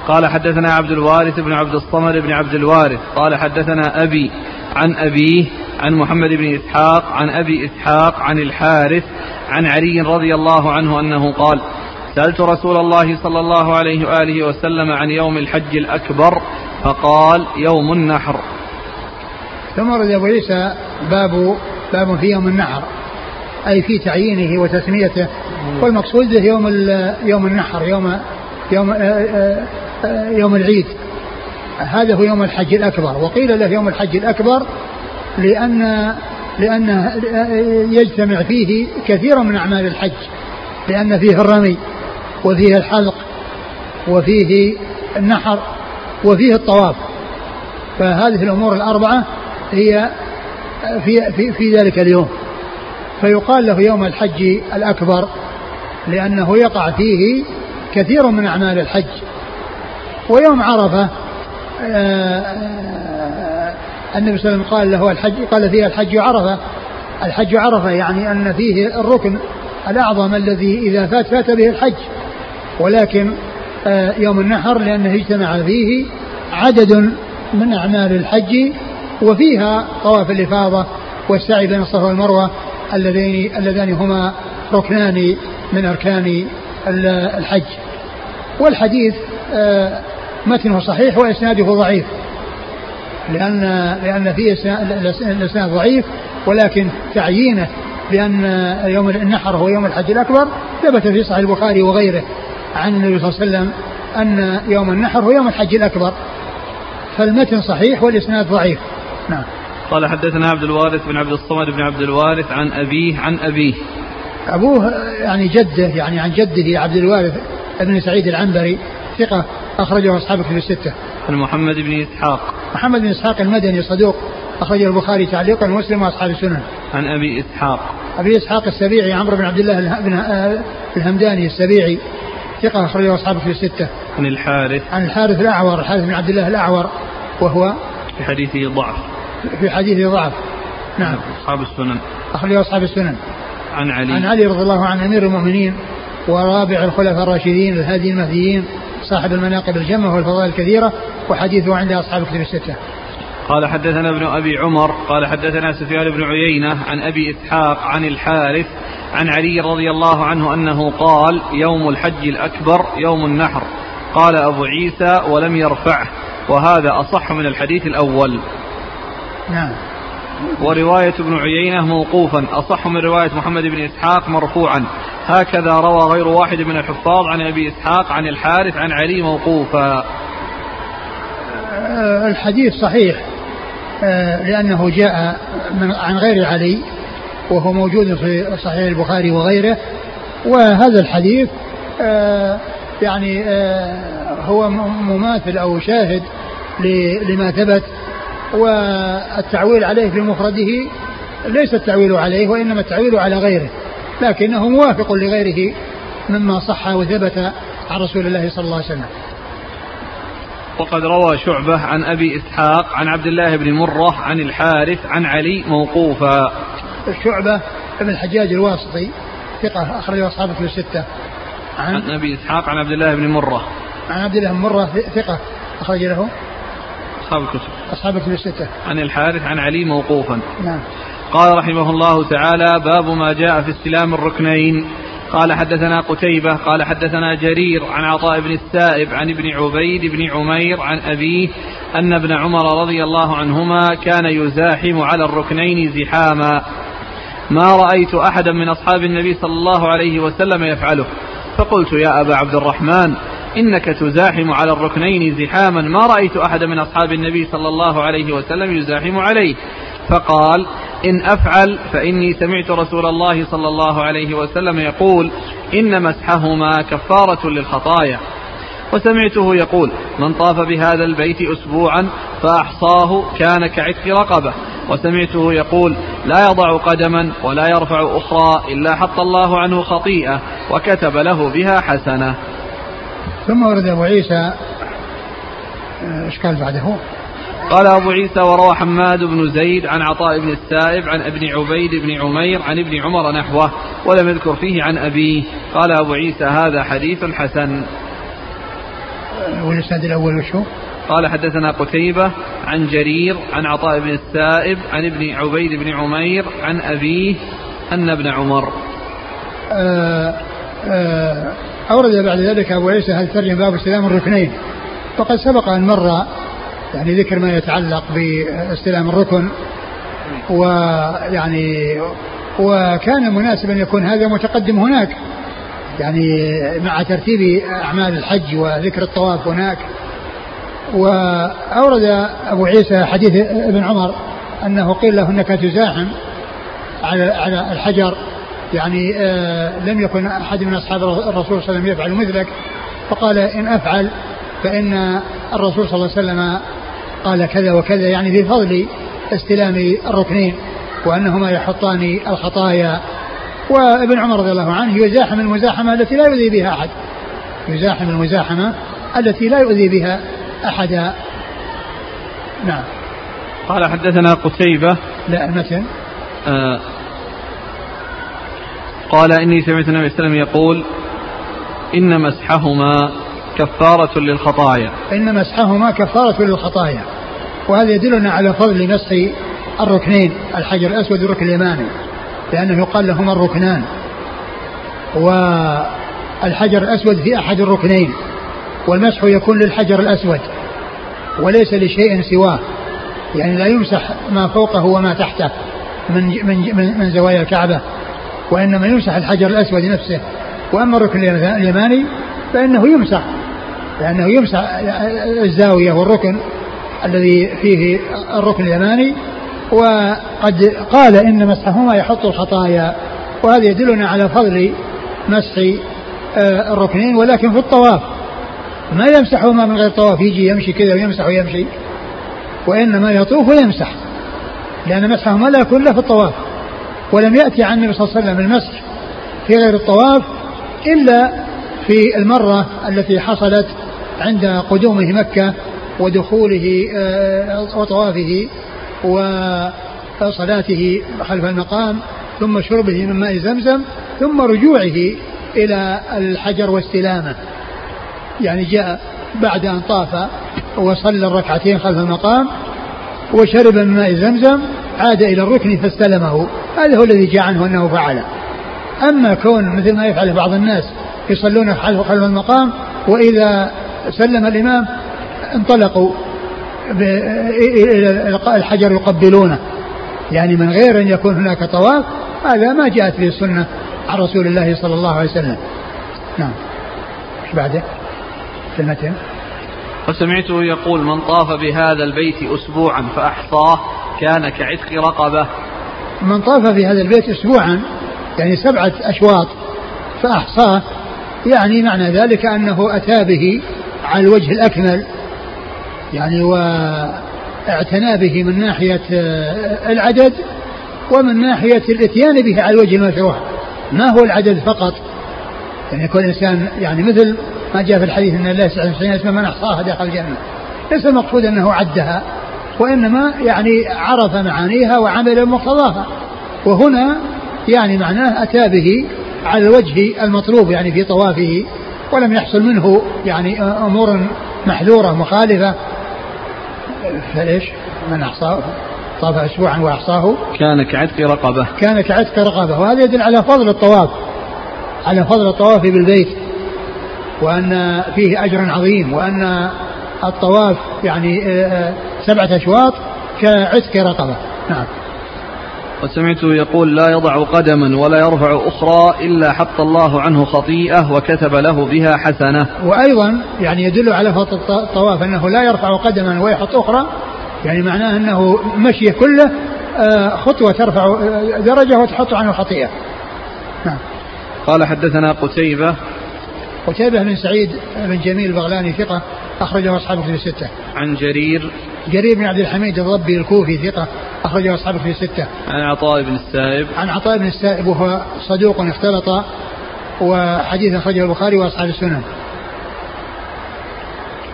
قال حدثنا عبد الوارث بن عبد الصمد بن عبد الوارث. قال حدثنا أبي عن أبيه عن محمد بن إسحاق عن أبي إسحاق عن الحارث عن علي رضي الله عنه أنه قال سألت رسول الله صلى الله عليه وآله وسلم عن يوم الحج الأكبر فقال يوم النحر. ثم ورد أبو عيسى باب باب في يوم النحر. أي في تعيينه وتسميته. والمقصود به يوم يوم النحر يوم يوم آه، آه، آه، يوم العيد. هذا هو يوم الحج الأكبر. وقيل له يوم الحج الأكبر لأن لأن يجتمع فيه كثير من أعمال الحج لأن فيه الرمي وفيه الحلق وفيه النحر وفيه الطواف. فهذه الأمور الأربعة هي في, في, في ذلك اليوم. فيقال له يوم الحج الأكبر لأنه يقع فيه كثير من أعمال الحج. ويوم عرفة آه، آه، النبي صلى الله عليه وسلم قال له الحج قال فيها الحج عرفة. الحج عرفة يعني أن فيه الركن الأعظم الذي إذا فات فات به الحج. ولكن آه، يوم النحر لأنه اجتمع فيه عدد من أعمال الحج وفيها طواف الإفاضة والسعي بين الصفا والمروة. اللذين اللذان هما ركنان من أركان الحج. والحديث آه، متنه صحيح وإسناده ضعيف. لأن لأن فيه الإسناد ضعيف ولكن تعيينه بأن يوم النحر هو يوم الحج الأكبر ثبت في صحيح البخاري وغيره عن النبي صلى الله عليه وسلم أن يوم النحر هو يوم الحج الأكبر. فالمتن صحيح والإسناد ضعيف. نعم. قال حدثنا عبد الوارث بن عبد الصمد بن عبد الوارث عن أبيه عن أبيه أبوه يعني جده يعني عن جده عبد الوارث بن سعيد العنبري ثقة أخرجه أصحاب كتب الستة. عن محمد بن إسحاق. محمد بن إسحاق المدني صدوق أخرجه البخاري تعليقا ومسلم وأصحاب السنن. عن أبي إسحاق. أبي إسحاق السبيعي عمرو بن عبد الله بن الهمداني السبيعي ثقة أخرجه أصحاب كتب الستة. عن الحارث. عن الحارث الأعور الحارث بن عبد الله الأعور وهو في حديثه ضعف. في حديثه ضعف. نعم. أصحاب السنن. أخرجه أصحاب السنن. عن علي. عن علي رضي الله عنه أمير المؤمنين ورابع الخلفاء الراشدين الهادي المهديين صاحب المناقب الجمة والفضائل الكثيرة وحديثه عند أصحاب الكتب الستة. قال حدثنا ابن أبي عمر قال حدثنا سفيان بن عيينة عن أبي إسحاق عن الحارث عن علي رضي الله عنه أنه قال يوم الحج الأكبر يوم النحر قال أبو عيسى ولم يرفعه وهذا أصح من الحديث الأول نعم. ورواية ابن عيينة موقوفا. أصح من رواية محمد بن إسحاق مرفوعا. هكذا روى غير واحد من الحفاظ عن أبي إسحاق عن الحارث عن علي موقوفا. آه، الحديث صحيح. آه، لأنه جاء من عن غير علي وهو موجود في صحيح البخاري وغيره. وهذا الحديث آه، يعني هو مماثل أو شاهد لما ثبت والتعويل عليه في مفرده ليس التعويل عليه وإنما التعويل على غيره لكنه موافق لغيره مما صح وثبت عن رسول الله صلى الله عليه وسلم. وقد روى شعبة عن أبي إسحاق عن عبد الله بن مرة عن الحارث عن علي موقوفا. شعبة ابن الحجاج الواسطي ثقة أخرجه أصحابه في الستة. عن, عن أبي إسحاق عن عبد الله بن مرة. عن عبد الله بن مرة ثقة أخرج له. أصحاب الكتب أصحاب الكتب الستة. عن الحارث عن علي موقوفا. نعم. قال رحمه الله تعالى باب ما جاء في استلام الركنين. قال حدثنا قتيبة قال حدثنا جرير عن عطاء بن السائب عن ابن عبيد بن عمير عن أبيه أن ابن عمر رضي الله عنهما كان يزاحم على الركنين زحاما. ما رأيت أحدا من أصحاب النبي صلى الله عليه وسلم يفعله. فقلت يا أبا عبد الرحمن إنك تزاحم على الركنين زحاما. ما رأيت أحد من أصحاب النبي صلى الله عليه وسلم يزاحم عليه. فقال إن أفعل فإني سمعت رسول الله صلى الله عليه وسلم يقول إن مسحهما كفارة للخطايا. وسمعته يقول من طاف بهذا البيت أسبوعا فأحصاه كان كعتق رقبة. وسمعته يقول لا يضع قدما ولا يرفع أخرى إلا حط الله عنه خطيئة وكتب له بها حسنة. ثم ورد أبو عيسى إيش قال بعده؟ قال أبو عيسى وروى حماد بن زيد عن عطاء بن السائب عن ابن عبيد بن عمير عن ابن عمر نحوه ولم يذكر فيه عن أبيه قال أبو عيسى هذا حديث حسن والإسناد الأول وشو؟ قال حدثنا قتيبة عن جرير عن عطاء بن السائب عن ابن عبيد بن عمير عن أبيه أن ابن عمر آه آه أورد بعد ذلك أبو عيسى هل ترجم باب استلام الركنين؟ وقد سبق أن مر يعني ذكر ما يتعلق باستلام الركن ويعني وكان مناسبا يكون هذا متقدم هناك يعني مع ترتيب أعمال الحج وذكر الطواف هناك. وأورد أبو عيسى حديث ابن عمر أنه قيل له أنك تزاحم على على الحجر يعني آه لم يكن أحد من أصحاب الرسول صلى الله عليه وسلم يفعل مثلك. فقال إن أفعل فإن الرسول صلى الله عليه وسلم قال كذا وكذا يعني في فضل استلام الركنين وأنهما يحطان الخطايا. وابن عمر رضي الله عنه يزاحم المزاحمة التي لا يؤذي بها أحد. يزاحم المزاحمة التي لا يؤذي بها أحدا نعم. قال حدثنا قتيبة. لا المتن. آه قال إني سمعت النبي صلى الله عليه وسلم يقول إن مسحهما كفارة للخطايا. إن مسحهما كفارة للخطايا. وهذا يدلنا على فضل مسح الركنين الحجر الأسود والركن اليماني لأنه يقال لهما الركنان. والحجر الأسود في أحد الركنين والمسح يكون للحجر الأسود وليس لشيء سواه. يعني لا يمسح ما فوقه وما تحته من من من زوايا الكعبة. وإنما يمسح الحجر الأسود نفسه وأما الركن اليماني فإنه يمسح لأنه يمسح الزاوية والركن الذي فيه الركن اليماني وقد قال إن مسحهما يحط الخطايا وهذا يدلنا على فضل مسح آه، الركنين ولكن في الطواف ما يمسحهما من غير طواف يجي يمشي كذا ويمسح ويمشي وإنما يطوف ويمسح لأن مسحهما لا يكون إلا في الطواف. ولم يأتي عن النبي صلى الله عليه وسلم المسح في غير الطواف إلا في المرة التي حصلت عند قدومه مكة ودخوله آه، وطوافه وصلاته خلف المقام ثم شربه من ماء زمزم ثم رجوعه إلى الحجر واستلامه. يعني جاء بعد أن طاف وصلى الركعتين خلف المقام وشرب من ماء زمزم عاد إلى الركن فاستلمه. هذا هو الذي جاء عنه أنه فعله. أما كون مثل ما يفعل بعض الناس يصلون خلف المقام وإذا سلم الإمام انطلقوا إلى الحجر يقبلونه. يعني من غير أن يكون هناك طواف هذا ما جاءت به السنة عن رسول الله صلى الله عليه وسلم. نعم. إيش بعده؟ في المتن. فسمعته يقول من طاف بهذا البيت أسبوعا فأحصاه كان كعتق رقبة. من طاف في هذا البيت أسبوعا يعني سبعة أشواط فأحصاه يعني معنى ذلك أنه أتى به على الوجه الأكمل يعني واعتنى به من ناحية آه، العدد ومن ناحية الإتيان به على الوجه المشروع. ما هو العدد فقط؟ يعني يكون الإنسان يعني مثل ما جاء في الحديث أن الله سبحانه اسم من أحصاها دخل الجنة. ليس المقصود أنه عدها. وإنما يعني عرف معانيها وعمل مقتضاها. وهنا يعني معناه أتى به على الوجه المطلوب يعني في طوافه ولم يحصل منه يعني أمور محذورة مخالفة. فليش؟ من أحصاه طاف أسبوعا وأحصاه كان كعتق رقبة. كان كعتق رقبة. وهذا يدل على فضل الطواف على فضل الطواف بالبيت وأن فيه أجر عظيم وأن الطواف يعني آه، آه، سبعة أشواط كعتق رقبة. نعم. وسمعته يقول لا يضع قدما ولا يرفع أخرى إلا حط الله عنه خطيئة وكتب له بها حسنة. وأيضا يعني يدل على فضل الطواف أنه لا يرفع قدما ويحط أخرى يعني معناه أنه مشي كله آه، خطوة ترفع آه، درجة وتحط عنه خطيئة. نعم. قال حدثنا قتيبة. قتيبة بن سعيد بن جميل البغلاني ثقة أخرجه أصحابه في الستة. عن جرير جرير بن عبد الحميد الضبي الكوفي ثقة أخرجه أصحابه في الستة. عن عطاء بن السائب. عن عطاء بن السائب وهو صدوق اختلط وحديث أخرجه البخاري وأصحاب السنن.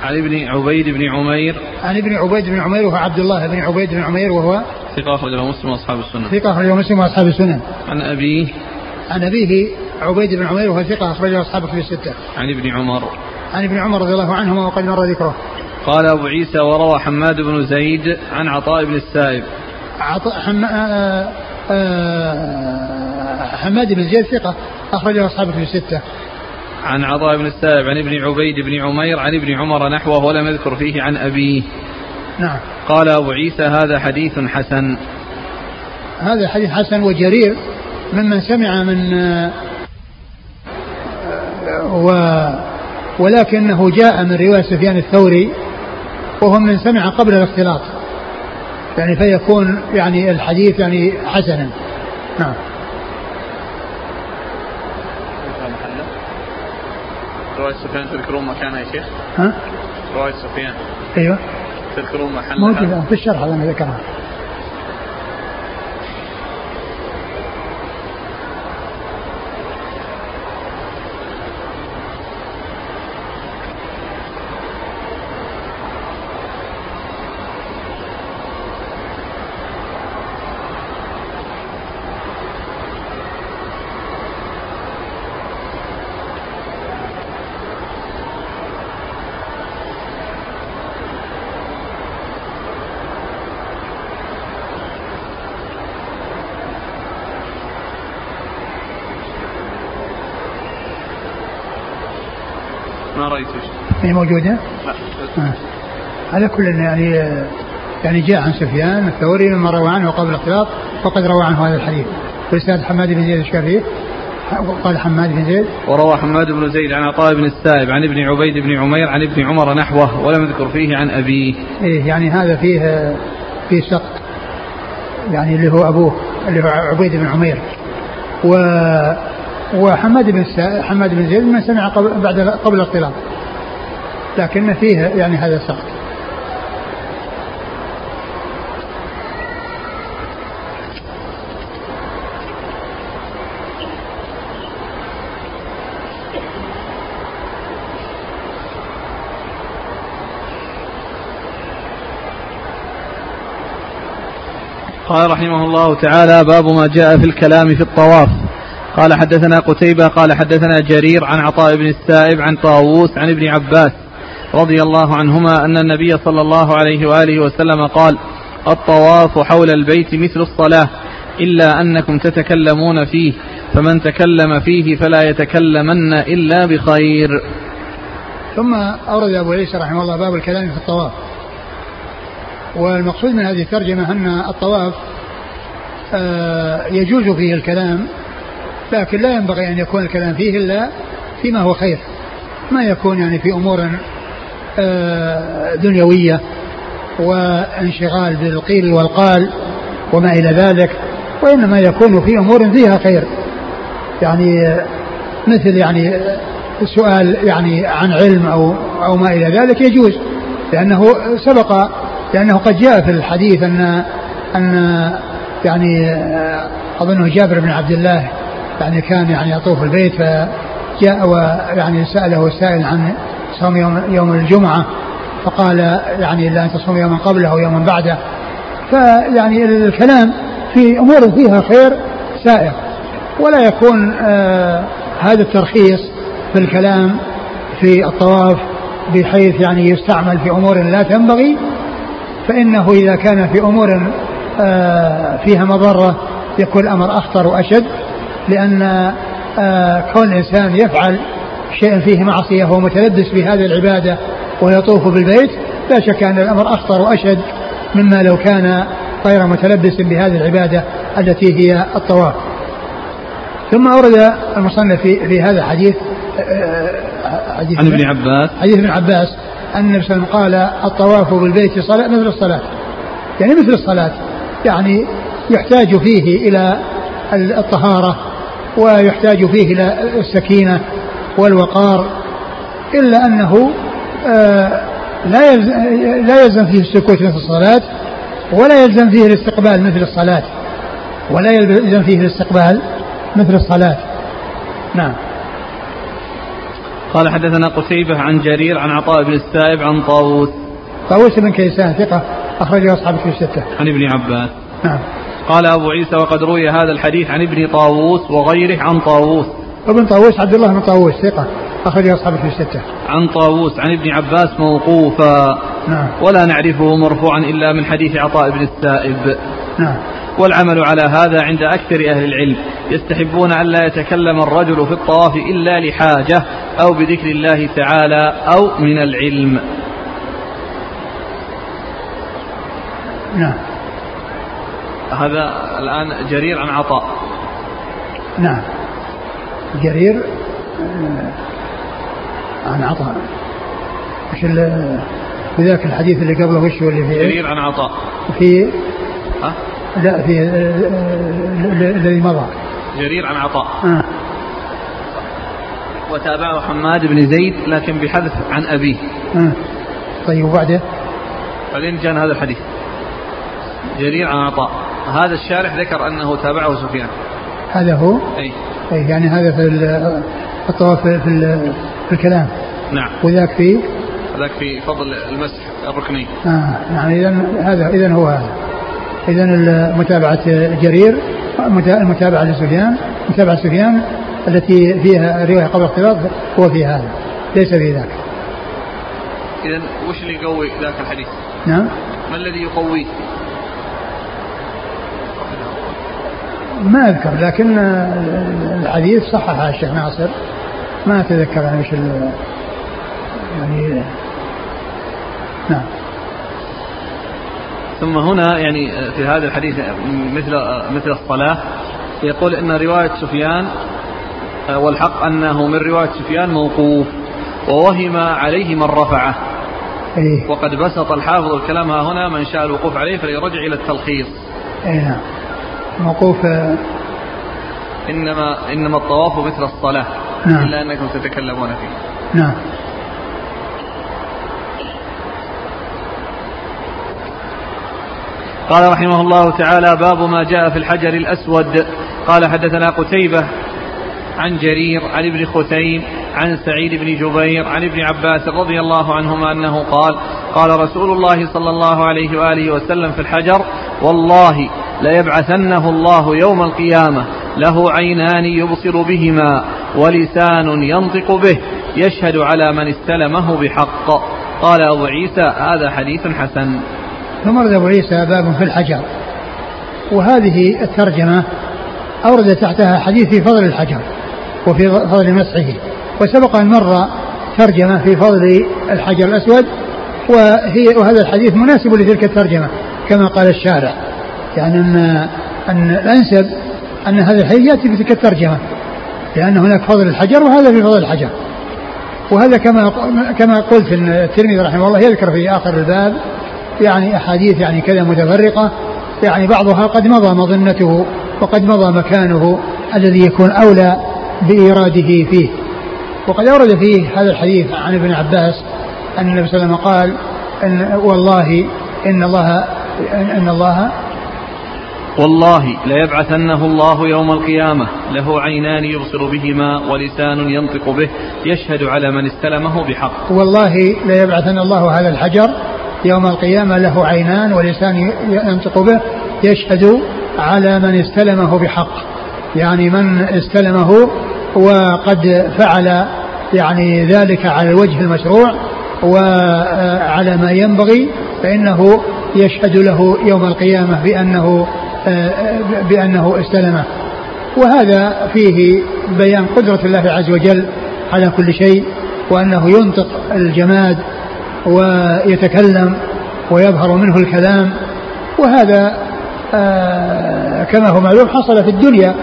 عن ابن عبيد بن عمير. عن ابن عبيد بن عمير وهو عبد الله بن عبيد بن عمير وهو ثقة أخرجه مسلم وأصحاب السنن. ثقة أخرجه مسلم وأصحاب السنن. عن أبيه. عن أبيه عبيد بن عمير وهو ثقة أخرجه أصحابه في الستة عن ابن عمر. عن ابن عمر رضي الله عنهما وقد مر ذكره. قال أبو عيسى وروى حماد بن زيد عن عطاء بن السائب. عطاء حم... آآ آه، آآ آه، حماد بن زيد ثقة أخرجه أصحابه في الستة. عن عطاء بن السائب عن ابن عبيد بن عمير عن ابن عمر نحوه ولم يذكر فيه عن أبيه. نعم. قال أبو عيسى هذا حديث حسن. هذا حديث حسن وجرير ممن سمع من و ولكنه جاء من رواية سفيان الثوري وهو من سمع قبل الاختلاط يعني فيكون يعني الحديث يعني حسنا نعم رواية سفيان تذكرون مكانها يا شيخ؟ ها؟ رواية سفيان أيوه تذكرون محلها؟ موجودة في الشرح أنا ذكرها هي موجودة؟ آه. على كل يعني يعني جاء عن سفيان الثوري مما روى عنه قبل الاختلاط وقد روى عنه هذا الحديث. والأستاذ حماد بن زيد الشريف قال حماد بن زيد. وروى حماد بن زيد عن عطاء بن السائب عن ابن عبيد بن عمير عن ابن عمر نحوه ولم يذكر فيه عن أبيه. إيه يعني هذا فيه فيه سقط يعني اللي هو أبوه اللي هو عبيد بن عمير. و وحماد بن حماد بن زيد من سمع قبل بعد قبل الاختلاط. لكن فيه يعني هذا سقط قال رحمه الله تعالى باب ما جاء في الكلام في الطواف. قال حدثنا قتيبة قال حدثنا جرير عن عطاء بن السائب عن طاووس عن ابن عباس. رضي الله عنهما أن النبي صلى الله عليه وآله وسلم قال الطواف حول البيت مثل الصلاة إلا أنكم تتكلمون فيه فمن تكلم فيه فلا يتكلمن إلا بخير. ثم أورد أبو عيسى رحمه الله باب الكلام في الطواف. والمقصود من هذه الترجمة أن الطواف آه، يجوز فيه الكلام لكن لا ينبغي أن يكون الكلام فيه إلا فيما هو خير. ما يكون يعني في أمور دنيوية وانشغال بالقيل والقال وما إلى ذلك وإنما يكون في أمور فيها خير. يعني مثل يعني السؤال يعني عن علم أو أو ما إلى ذلك يجوز لأنه سبق لأنه قد جاء في الحديث أن أن يعني أظنه جابر بن عبد الله يعني كان يعني يطوف البيت فجاء ويعني سأله السائل عن صوم يوم, يوم الجمعة فقال يعني لا أن تصوم يوما قبله أو يوما بعده. فيعني الكلام في أمور فيها خير سائر. ولا يكون آه هذا الترخيص في الكلام في الطواف بحيث يعني يستعمل في أمور لا تنبغي. فإنه إذا كان في أمور آه، فيها مضرة يكون الأمر أخطر وأشد لأن آه، كون الإنسان يفعل شيئا فيه معصية وهو متلبس بهذه العبادة ويطوف بالبيت لا شك أن الأمر أخطر وأشد مما لو كان غير متلبس بهذه العبادة التي هي الطواف. ثم أورد المصنف في, في هذا الحديث آه، حديث عن ابن عباس. حديث ابن عباس أن النبي صلى الله عليه وسلم قال الطواف بالبيت صلاة مثل الصلاة. يعني مثل الصلاة يعني يحتاج فيه إلى الطهارة ويحتاج فيه إلى السكينة والوقار إلا أنه آه، لا يلزم, لا يلزم فيه السكوت مثل الصلاة ولا يلزم فيه الاستقبال مثل الصلاة ولا يلزم فيه الاستقبال مثل الصلاة. نعم. قال حدثنا قتيبة عن جرير عن عطاء بن السائب عن طاووس. طاووس بن كيسان ثقة أخرجه أصحاب في الستة. عن ابن عباس. نعم. قال أبو عيسى وقد روي هذا الحديث عن ابن طاووس وغيره عن طاووس. ابن طاووس عبد الله بن طاووس ثقة أخرجه أصحاب في الستة. عن طاووس عن ابن عباس موقوفا. نعم. ولا نعرفه مرفوعا إلا من حديث عطاء بن السائب. نعم. والعمل على هذا عند أكثر أهل العلم. يستحبون أن لا يتكلم الرجل في الطواف إلا لحاجة أو بذكر الله تعالى أو من العلم. نعم. هذا الآن جرير عن عطاء. نعم. جرير آه، عن عطاء. إيش ذاك الحديث اللي قبله وش اللي فيه؟ جرير عن عطاء. في ها؟ لا في الذي مضى. جرير عن عطاء. آه. وتابعه حماد بن زيد لكن بحذف عن أبيه. آه. طيب وبعده؟ بعدين جاء هذا الحديث. جرير عن عطاء. هذا الشارح ذكر أنه تابعه سفيان. هذا هو؟ أي يعني هذا في الطواف في, في الكلام. نعم. وذاك في؟ ذاك في فضل المسح الركني آه نعم إذا هذا إذا هو هذا. إذا متابعة جرير المتابعة لسفيان متابعة سفيان التي فيها رواية قبل اختلاط هو في هذا. ليس في ذاك. إذا وش اللي يقوي ذاك الحديث؟ نعم. ما الذي يقويه؟ ما أذكر لكن الحديث صححه الشيخ ناصر. ما أتذكر يعني وش يعني نعم. ثم هنا يعني في هذا الحديث مثل مثل الصلاة يقول إن رواية سفيان والحق أنه من رواية سفيان موقوف ووهم عليه من رفعه. إيه؟ وقد بسط الحافظ الكلام ها هنا من شاء الوقوف عليه فليرجع إلى التلخيص. إيه نعم. موقوف. إنما إنما الطواف مثل الصلاة نعم. إلا أنكم تتكلمون فيه. نعم. قال رحمه الله تعالى باب ما جاء في الحجر الأسود. قال حدثنا قتيبة عن جرير عن ابن خثيم عن سعيد بن جبير عن ابن عباس رضي الله عنهما أنه قال قال رسول الله صلى الله عليه وآله وسلم في الحجر والله ليبعثنه الله يوم القيامة. له عينان يبصر بهما ولسان ينطق به يشهد على من استلمه بحق. قال أبو عيسى هذا حديث حسن. ثم أبو عيسى باب في الحجر. وهذه الترجمة أورد تحتها حديث في فضل الحجر وفي فضل مسحه. وسبق أن مر ترجمة في فضل الحجر الأسود وهي وهذا الحديث مناسب لتلك الترجمة كما قال الشارع. يعني أن أن الأنسب أن هذا الحديث يأتي بتلك الترجمة لأن هناك فضل الحجر وهذا في فضل الحجر. وهذا كما كما قلت إن الترمذي رحمه الله يذكر في آخر الباب يعني أحاديث يعني كذا متفرقة يعني بعضها قد مضى مظنته وقد مضى مكانه الذي يكون أولى بإيراده فيه. وقد أورد فيه هذا الحديث عن ابن عباس أن النبي صلى الله عليه وسلم قال ان والله ان الله إن الله والله ليبعثنه الله يوم القيامة. له عينان يبصر بهما ولسان ينطق به يشهد على من استلمه بحق. والله ليبعثن الله هذا الحجر يوم القيامة. له عينان ولسان ينطق به يشهد على من استلمه بحق. يعني من استلمه وقد فعل يعني ذلك على الوجه المشروع وعلى ما ينبغي فإنه يشهد له يوم القيامة بأنه بأنه استلمه. وهذا فيه بيان قدرة الله عز وجل على كل شيء وأنه ينطق الجماد ويتكلم ويظهر منه الكلام. وهذا آه، كما هو معلوم حصل في الدنيا.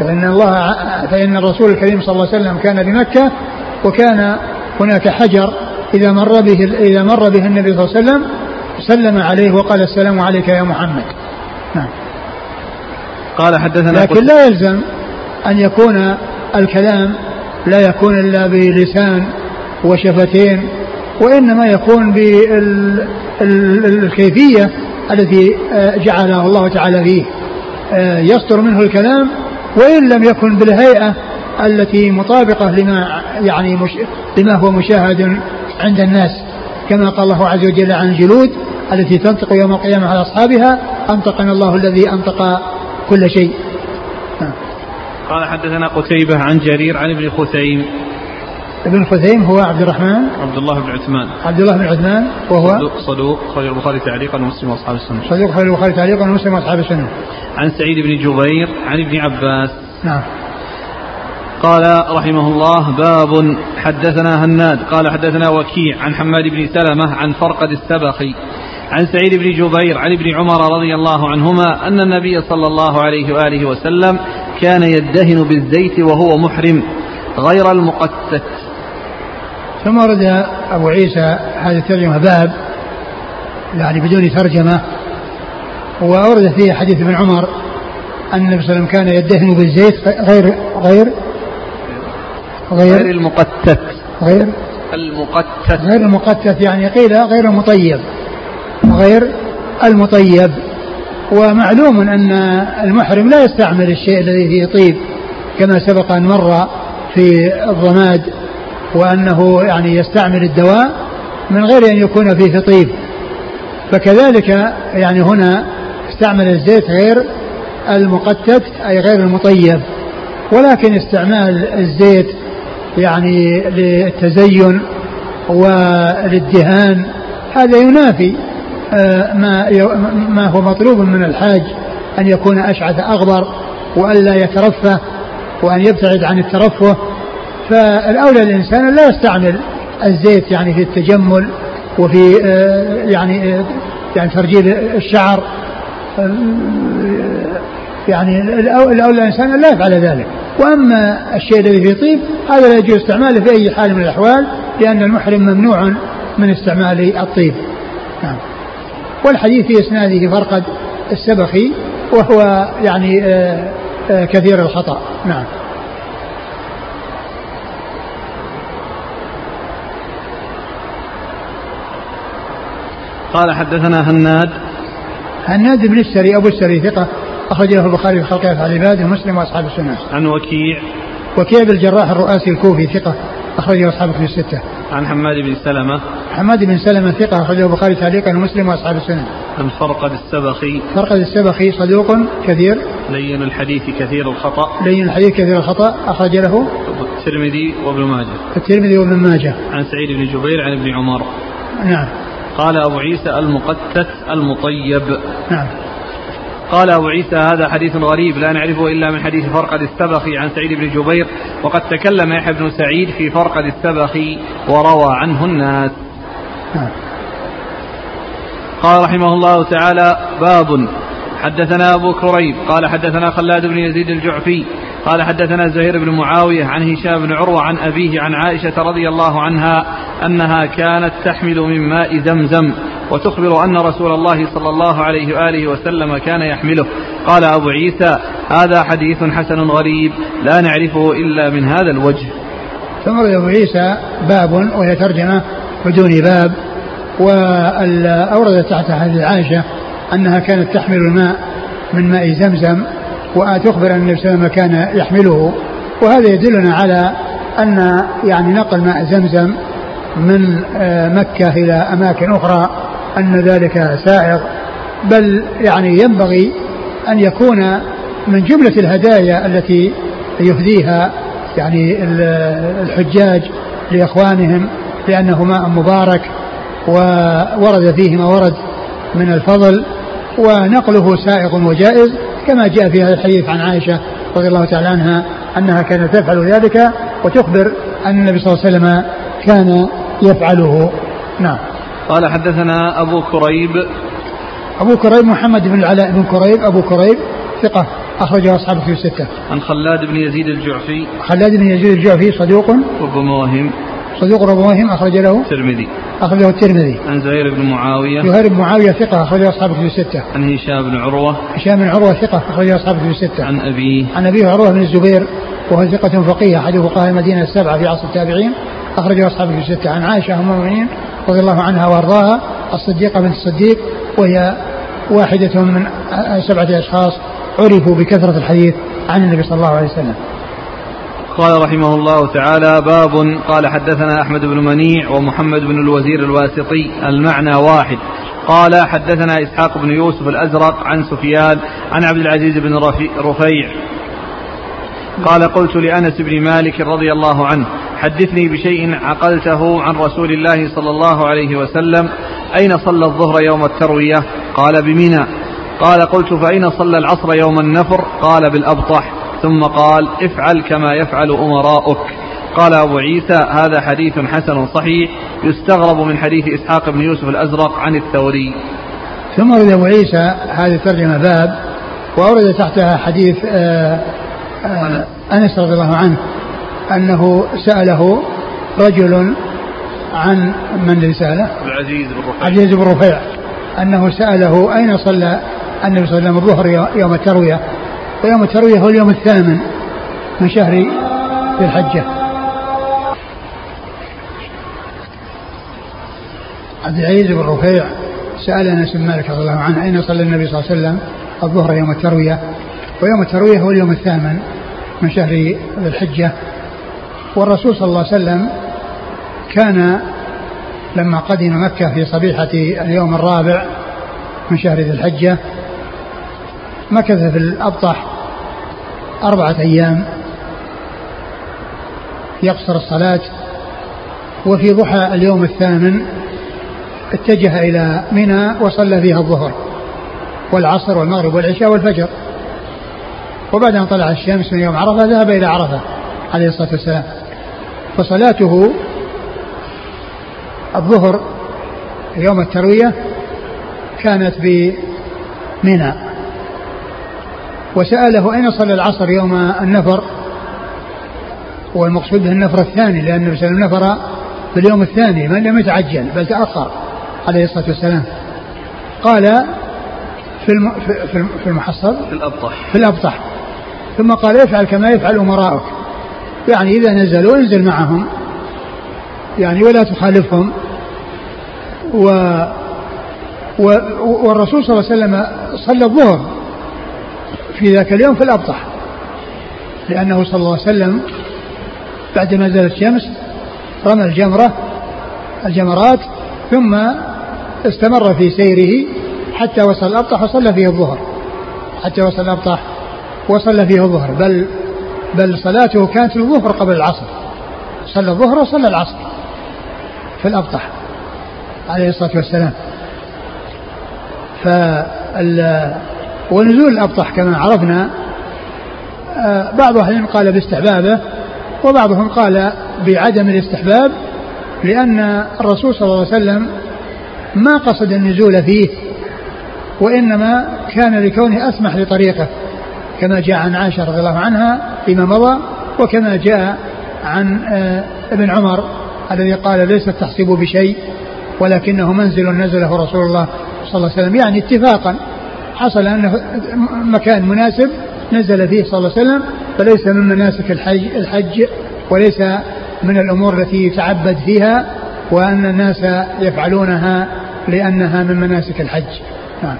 فإن الله فإن الرسول الكريم صلى الله عليه وسلم كان بمكة وكان هناك حجر إذا مر به إذا مر به النبي صلى الله عليه وسلم سلم عليه وقال السلام عليك يا محمد. نعم. قال حدثنا لكن لا يلزم أن يكون الكلام لا يكون إلا بلسان وشفتين وإنما يكون بالكيفية التي آه، جعلها الله تعالى فيه. آه، يصدر منه الكلام وإن لم يكن بالهيئة التي مطابقة لما يعني مش لما هو مشاهد عند الناس كما قال الله عز وجل عن الجلود التي تنطق يوم القيامة على أصحابها أنطقنا الله الذي أنطق كل شيء. نعم. قال حدثنا قتيبة عن جرير عن ابن خثيم. ابن خثيم هو عبد الرحمن. عبد الله بن عثمان. عبد الله بن عثمان وهو صدوق صدوق خرج البخاري تعليقا ومسلم وأصحاب السنة. صدوق خرج البخاري تعليقا ومسلم وأصحاب السنة. عن سعيد بن جبير عن ابن عباس. نعم. قال رحمه الله باب حدثنا هناد. قال حدثنا وكيع عن حماد بن سلمة عن فرقد السبخي. عن سعيد بن جبير عن ابن عمر رضي الله عنهما أن النبي صلى الله عليه وآله وسلم كان يدهن بالزيت وهو محرم غير المقتت. ثم ورد أبو عيسى هذه الترجمة باب يعني بدون ترجمة. وأورد فيه حديث ابن عمر أن النبي صلى الله عليه وسلم كان يدهن بالزيت غير غير غير, غير المقتت. غير المقتت. غير المقتت يعني قيل غير المطيب. غير المطيب. ومعلوم أن المحرم لا يستعمل الشيء الذي فيه طيب كما سبق أن مر في الضماد وأنه يعني يستعمل الدواء من غير أن يكون فيه طيب. فكذلك يعني هنا استعمل الزيت غير المقتت أي غير المطيب. ولكن استعمال الزيت يعني للتزين وللدهان هذا ينافي ما ما هو مطلوب من الحاج أن يكون أشعث أغبر وألا يترفه وأن يبتعد عن الترفه. فالأولى الإنسان لا يستعمل الزيت يعني في التجمل وفي آه، يعني آه، يعني ترجيل الشعر. يعني الأولى الإنسان لا يفعل ذلك. وأما الشيء الذي فيه طيب هذا لا يجوز استعماله في أي حال من الأحوال لأن المحرم ممنوع من استعمال الطيب. نعم. والحديث في إسناده فرقد السبخي وهو يعني آه، آه، كثير الخطأ نعم قال حدثنا هناد هناد بن السري أبو السري ثقة أخرج له البخاري في خلق أفعال العباد ومسلم وأصحاب السنة. عن وكيع وكيع بن الجراح الرؤاسي الكوفي ثقة أخرجه أصحاب في الستة. عن حماد بن سلمة. حماد بن سلمة ثقة أخرجه البخاري تعليقا ومسلم وأصحاب السنة. عن فرقد السبخي. فرقد السبخي صدوق كثير. لين الحديث كثير الخطأ. لين الحديث كثير الخطأ. أخرج له الترمذي وابن ماجه. الترمذي وابن ماجه. عن سعيد بن جبير عن ابن عمر. نعم. قال أبو عيسى المقتت المطيب. نعم. قال أبو عيسى هذا حديث غريب لا نعرفه إلا من حديث فرقد السبخي عن سعيد بن جبير وقد تكلم يحيى بن سعيد في فرقد السبخي وروى عنه الناس. قال رحمه الله تعالى باب حدثنا أبو كريب قال حدثنا خلاد بن يزيد الجعفي قال حدثنا زهير بن معاوية عن هشام بن عروة عن أبيه عن عائشة رضي الله عنها أنها كانت تحمل من ماء زمزم وتخبر أن رسول الله صلى الله عليه وآله وسلم كان يحمله. قال أبو عيسى هذا حديث حسن غريب لا نعرفه إلا من هذا الوجه. ثم أبو عيسى باب وهي ترجمة بدون باب وأورد تحت حديث عائشة أنها كانت تحمل الماء من ماء زمزم وتخبر أن النبي صلى الله عليه وسلم كان يحمله. وهذا يدلنا على أن يعني نقل ماء زمزم من آه، مكة إلى أماكن أخرى أن ذلك سائغ. بل يعني ينبغي أن يكون من جملة الهدايا التي يهديها يعني الحجاج لإخوانهم لأنه ماء مبارك وورد فيه ما ورد من الفضل ونقله سائغ وجائز. كما جاء في هذا الحديث عن عائشة رضي الله تعالى عنها أنها كانت تفعل ذلك وتخبر أن النبي صلى الله عليه وسلم كان يفعله نعم قال حدثنا أبو كريب أبو كريب محمد بن العلاء بن كريب أبو كريب ثقة أخرجه أصحابه في الستة. عن خلاد بن يزيد الجعفي. خلاد بن يزيد الجعفي صدوق. رب مواهم. صدوق رب مواهم أخرج له. الترمذي. أخرجه الترمذي. عن زهير بن معاوية. زهير بن معاوية ثقة أخرجه أصحابه في الستة. عن هشام بن عروة. هشام بن عروة ثقة أخرجه أصحابه في الستة. عن أبيه. عن أبيه عروة بن الزبير وهو ثقة فقيه أحد فقهاء المدينة السبعة في عصر التابعين أخرجه أصحابه في الستة. عن عائشة أم المؤمنين رضي الله عنها وأرضاها الصديقة بنت الصديق وهي واحدة من سبعة أشخاص عرفوا بكثرة الحديث عن النبي صلى الله عليه وسلم قال رحمه الله تعالى باب قال حدثنا أحمد بن منيع ومحمد بن الوزير الواسطي المعنى واحد. قال حدثنا إسحاق بن يوسف الأزرق عن سفيان عن عبد العزيز بن رفيع. قال قلت لأنس بن مالك رضي الله عنه حدثني بشيء عقلته عن رسول الله صلى الله عليه وسلم أين صلى الظهر يوم التروية؟ قال بمنى. قال قلت فأين صلى العصر يوم النفر؟ قال بالأبطح. ثم قال افعل كما يفعل أمراؤك. قال أبو عيسى هذا حديث حسن صحيح يستغرب من حديث إسحاق بن يوسف الأزرق عن الثوري. ثم ورد أبو عيسى هذه الترجمة باب وأورد تحتها حديث آه، آه، أنس رضي الله عنه أنه سأله رجل عن من الذي سأله؟ العزيز بن رفيع. العزيز بن رفيع أنه سأله أين صلى؟ النبي صلى الله عليه وسلم الظهر يوم التروية. ويوم التروية هو اليوم الثامن من شهر ذي الحجة. عبد العزيز بن رفيع سأل أنس بن مالك رضي الله عنه أين صلى النبي صلى الله عليه وسلم الظهر يوم التروية؟ ويوم التروية هو اليوم الثامن من شهر ذي الحجة. والرسول صلى الله عليه وسلم كان لما قدم مكة في صبيحة اليوم الرابع من شهر ذي الحجة مكث في الأبطح أربعة أيام يقصر الصلاة وفي ضحى اليوم الثامن اتجه إلى منى وصلى فيها الظهر والعصر والمغرب والعشاء والفجر. وبعد أن طلع الشمس من يوم عرفة ذهب إلى عرفة عليه الصلاة والسلام. فصلاته الظهر يوم التروية كانت بمنى. وسأله أين صلى العصر يوم النفر؟ والمقصود به النفر الثاني لأن النبي صلى الله عليه وسلم نفر في اليوم الثاني من لم يتعجل بل تأخر عليه الصلاة والسلام. قال في في المحصل؟ في الأبطح. في الأبطح. ثم قال افعل كما يفعل أمراؤك. يعني إذا نزلوا انزل معهم. يعني ولا تخالفهم. و, و والرسول صلى الله عليه وسلم صلى الظهر. في ذاك اليوم في الأبطح لأنه صلى الله عليه وسلم بعدما نزلت الشمس رمى الجمرة الجمرات ثم استمر في سيره حتى وصل الأبطح وصلى فيه الظهر. حتى وصل الأبطح وصلى فيه الظهر. بل بل صلاته كانت الظهر قبل العصر. صلى الظهر وصلى العصر في الأبطح عليه الصلاة والسلام. فال ونزول الأبطح كما عرفنا آه، بعض أهل قال باستحبابه وبعضهم قال بعدم الاستحباب لأن الرسول صلى الله عليه وسلم ما قصد النزول فيه وإنما كان لكونه أسمح لطريقه كما جاء عن عائشة رضي الله عنها فيما مضى وكما جاء عن آه، ابن عمر الذي قال ليس التحصيب بشيء ولكنه منزل نزله رسول الله صلى الله عليه وسلم يعني اتفاقا. حصل أنه مكان مناسب نزل فيه صلى الله عليه وسلم فليس من مناسك الحج, الحج وليس من الأمور التي يتعبد فيها وأن الناس يفعلونها لأنها من مناسك الحج. نعم.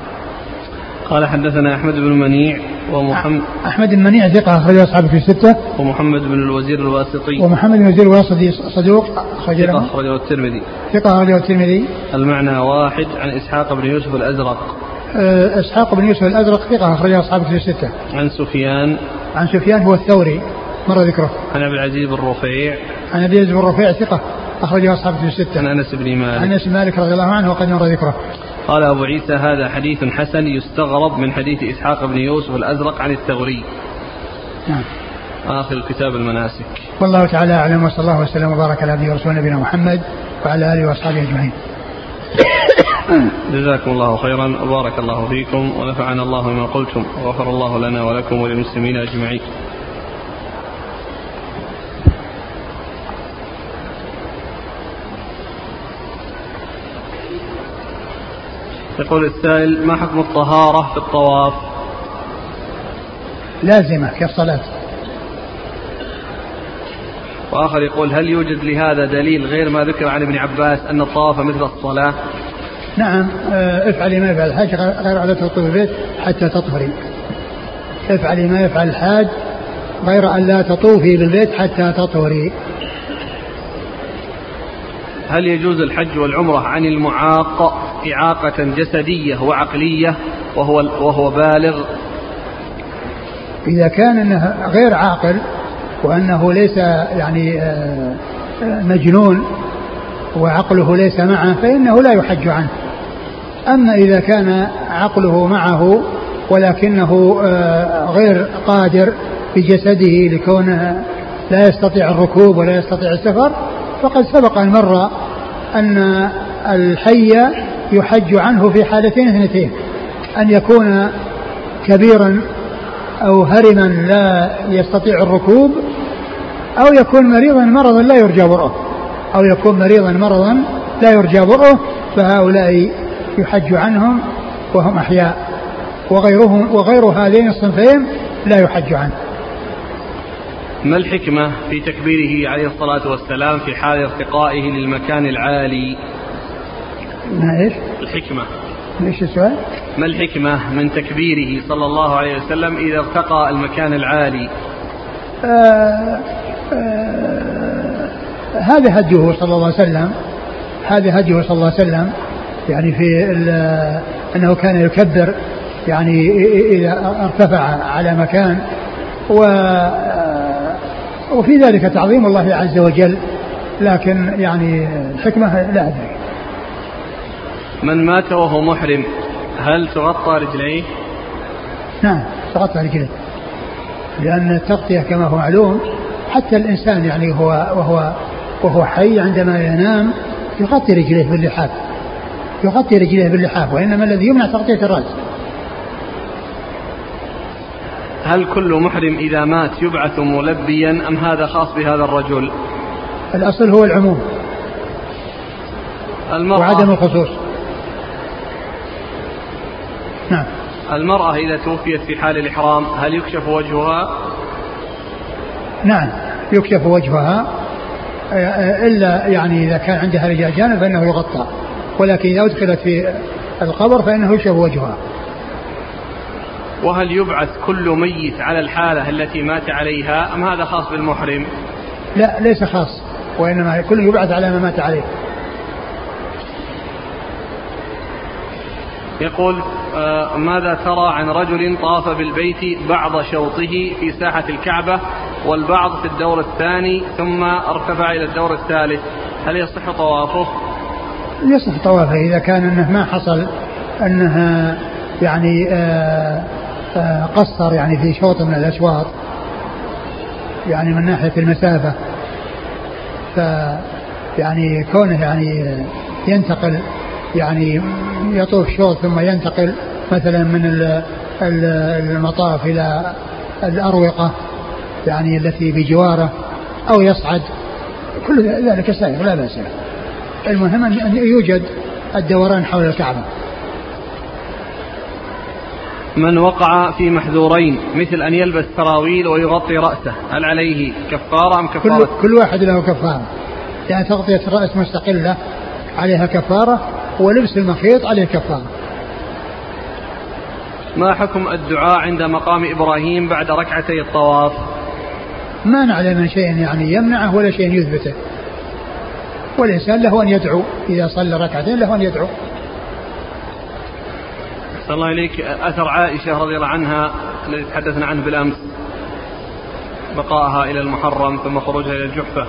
قال حدثنا أحمد بن منيع ومحمد أحمد بن منيع ثقة أخرجه أصحابه في الستة ومحمد بن الوزير الواسطي. ومحمد بن الوزير الواسطي صدوق أخرجه أخرجه الترمذي. ثقة أخرجه الترمذي. المعنى واحد عن إسحاق بن يوسف الأزرق. أه، إسحاق بن يوسف الأزرق ثقة أخرجه أصحابه في الستة. عن سفيان. عن سفيان هو الثوري مر ذكره. عن أبي العزيز بن رفيع. عن أبي العزيز بن رفيع ثقة أخرجه أصحابه في الستة. عن أنس بن مالك. عن بن مالك رضي الله عنه وقد مر ذكره. قال أبو عيسى هذا حديث حسن يستغرب من حديث إسحاق بن يوسف الأزرق عن الثوري. نعم. آخر كتاب المناسك. والله تعالى أعلم وصلى الله وسلم وبارك على نبينا ورسول نبينا محمد وعلى آله وأصحابه أجمعين. جزاكم الله خيرا. وبارك الله فيكم ونفعنا الله بما قلتم وغفر الله لنا ولكم وللمسلمين أجمعين. يقول السائل ما حكم الطهارة في الطواف؟ لازمة كالصلاة وآخر يقول هل يوجد لهذا دليل غير ما ذكر عن ابن عباس أن الطواف مثل الصلاة؟ نعم آه، افعلي ما يفعل الحاج غير على تطوف البيت حتى تطهري. افعلي ما يفعل الحاج غير أن لا تطوفي بالبيت حتى تطهري. هل يجوز الحج والعمرة عن المعاق إعاقة جسدية وعقلية وهو وهو بالغ؟ إذا كان أنه غير عاقل وأنه ليس يعني آه، آه، مجنون وعقله ليس معه فإنه لا يحج عنه. أما إذا كان عقله معه ولكنه آه، غير قادر بجسده لكونه لا يستطيع الركوب ولا يستطيع السفر فقد سبق أن مر أن الحي يحج عنه في حالتين اثنتين أن يكون كبيرا أو هرما لا يستطيع الركوب أو يكون مريضا مرضا لا يرجى برؤه أو يكون مريضا مرضا لا يرجى برؤه فهؤلاء يحج عنهم وهم أحياء وغيرهم وغير هذين الصنفين لا يحج عنه ما الحكمة في تكبيره عليه الصلاة والسلام في حال ارتقائه للمكان العالي ما إيش؟ الحكمة إيش السؤال؟ ما الحكمة من تكبيره صلى الله عليه وسلم إذا ارتقى المكان العالي؟ آه آه هذا هديه صلى الله عليه وسلم هذا هديه صلى الله عليه وسلم يعني في أنه كان يكبر يعني إذا ارتفع على مكان. و وفي ذلك تعظيم الله عز وجل لكن يعني الحكمة لا أدري. من مات وهو محرم هل تغطى رجليه؟ نعم تغطى رجليه. لأن التغطية كما هو معلوم حتى الإنسان يعني هو وهو وهو حي عندما ينام يغطي رجليه باللحاف. يغطي رجليه باللحاف وإنما الذي يمنع تغطية الرأس. هل كل محرم إذا مات يبعث ملبيا أم هذا خاص بهذا الرجل؟ الأصل هو العموم. المرأة وعدم الخصوص. نعم. المرأة إذا توفيت في حال الإحرام هل يكشف وجهها؟ نعم يكشف وجهها إلا يعني إذا كان عندها رجال جانب فإنه يغطى. ولكن إذا أدخلت في القبر فإنه يكشف وجهها. وهل يبعث كل ميت على الحالة التي مات عليها أم هذا خاص بالمحرم؟ لا ليس خاص وإنما كل يبعث على ما مات عليه. يقول آه ماذا ترى عن رجل طاف بالبيت بعض شوطه في ساحة الكعبة والبعض في الدور الثاني ثم ارتفع إلى الدور الثالث؟ هل يصح طوافه؟ يصح طوافه إذا كان أنه ما حصل أنها يعني آه آه قصر يعني في شوط من الأشواط يعني من ناحية المسافة. ف يعني كونه يعني ينتقل يعني يطوف شوط ثم ينتقل مثلا من المطاف إلى الأروقة يعني التي بجواره أو يصعد كل ذلك سائر لا بأس المهم أن يوجد الدوران حول الكعبة. من وقع في محذورين مثل أن يلبس سراويل ويغطي رأسه هل عليه كفارة أم كفارة؟ كل, كل واحد له كفارة. يعني تغطية الرأس مستقلة عليها كفارة ولبس المخيط عليه كفارة. ما حكم الدعاء عند مقام إبراهيم بعد ركعتي الطواف؟ ما نعلم من شيء يعني يمنعه ولا شيء يثبته. والإنسان له أن يدعو إذا صلى ركعتين له أن يدعو. صلى الله إليك. أثر عائشة رضي الله عنها الذي تحدثنا عنه بالأمس. بقائها إلى المحرم ثم خروجها إلى الجحفة.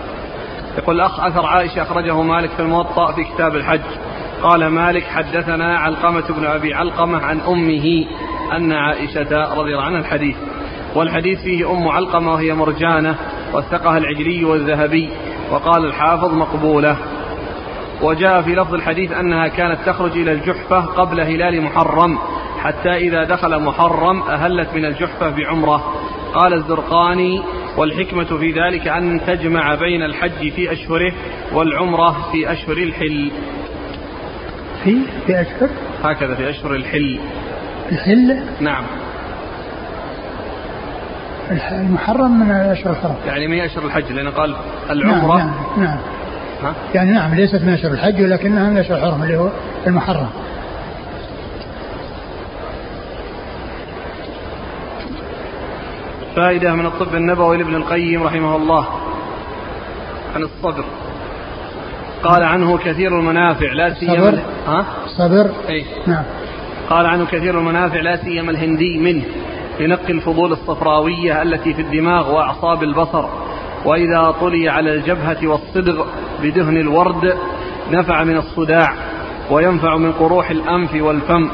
يقول الأخ أثر عائشة أخرجه مالك في الموطأ في كتاب الحج. قال مالك حدثنا علقمة بن أبي علقمة عن أمه أن عائشة رضي الله عنها الحديث. والحديث فيه أم علقمة وهي مرجانة وثقها العجلي والذهبي. وقال الحافظ مقبولة. وجاء في لفظ الحديث أنها كانت تخرج إلى الجحفة قبل هلال محرم حتى إذا دخل محرم أهلت من الجحفة بعمرة. قال الزرقاني والحكمة في ذلك أن تجمع بين الحج في أشهره والعمرة في أشهر الحل. في في أشهر؟ هكذا في أشهر الحل. الحل نعم. المحرم من الأشهر الحرم. يعني من أشهر الحج لأنه قال العمرة. نعم نعم, نعم. ها؟ يعني نعم ليست من أشهر الحج ولكنها من أشهر الحرم اللي هو المحرم. فائدة من الطب النبوي لابن القيم رحمه الله عن الصبر. قال عنه كثير المنافع لا سيما ها؟ صبر؟ اي نعم. قال عنه كثير المنافع لا سيما الهندي منه. لنقي الفضول الصفراوية التي في الدماغ وأعصاب البصر وإذا طلي على الجبهة والصدغ بدهن الورد نفع من الصداع وينفع من قروح الأنف والفم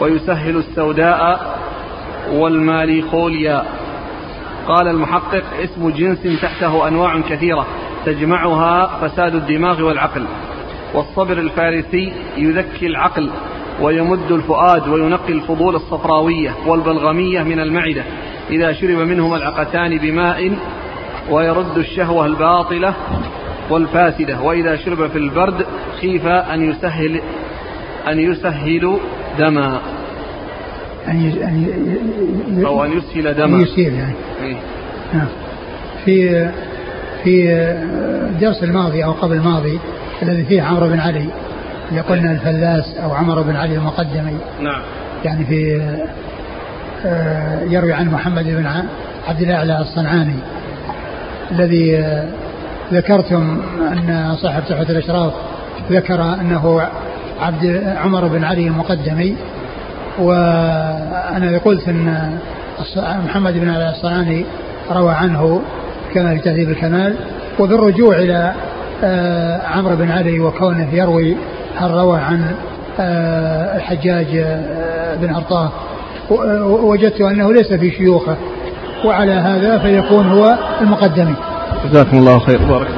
ويسهل السوداء والماليخوليا. قال المحقق اسم جنس تحته أنواع كثيرة تجمعها فساد الدماغ والعقل والصبر الفارسي يذكي العقل. ويمد الفؤاد وينقي الفضول الصفراوية والبلغمية من المعدة. إذا شرب منهما العقتان بماء ويرد الشهوة الباطلة والفاسدة. وإذا شرب في البرد خيف أن يسهل أن يسهل دما. أن أو أن يسهل دما. أن يسهل يعني. إيه؟ نعم. في في الدرس الماضي أو قبل الماضي الذي فيه عمرو بن علي اللي قلنا الفلاس أو عمرو بن علي المقدمي. نعم. يعني في آه، يروي عن محمد بن عبد الأعلى الصنعاني. الذي آه، ذكرتم أن صاحب تحفة الأشراف ذكر أنه عبد عمر بن علي المقدمي. وأنا قلت أن محمد بن علي الصنعاني روى عنه كما في تهذيب الكمال. وبالرجوع إلى آه، عمرو بن علي وكونه يروي هل روى عن آه، الحجاج آه، بن عطاه وجدت أنه ليس في شيوخه. وعلى هذا فيكون هو المقدمي. جزاكم الله خير. بارك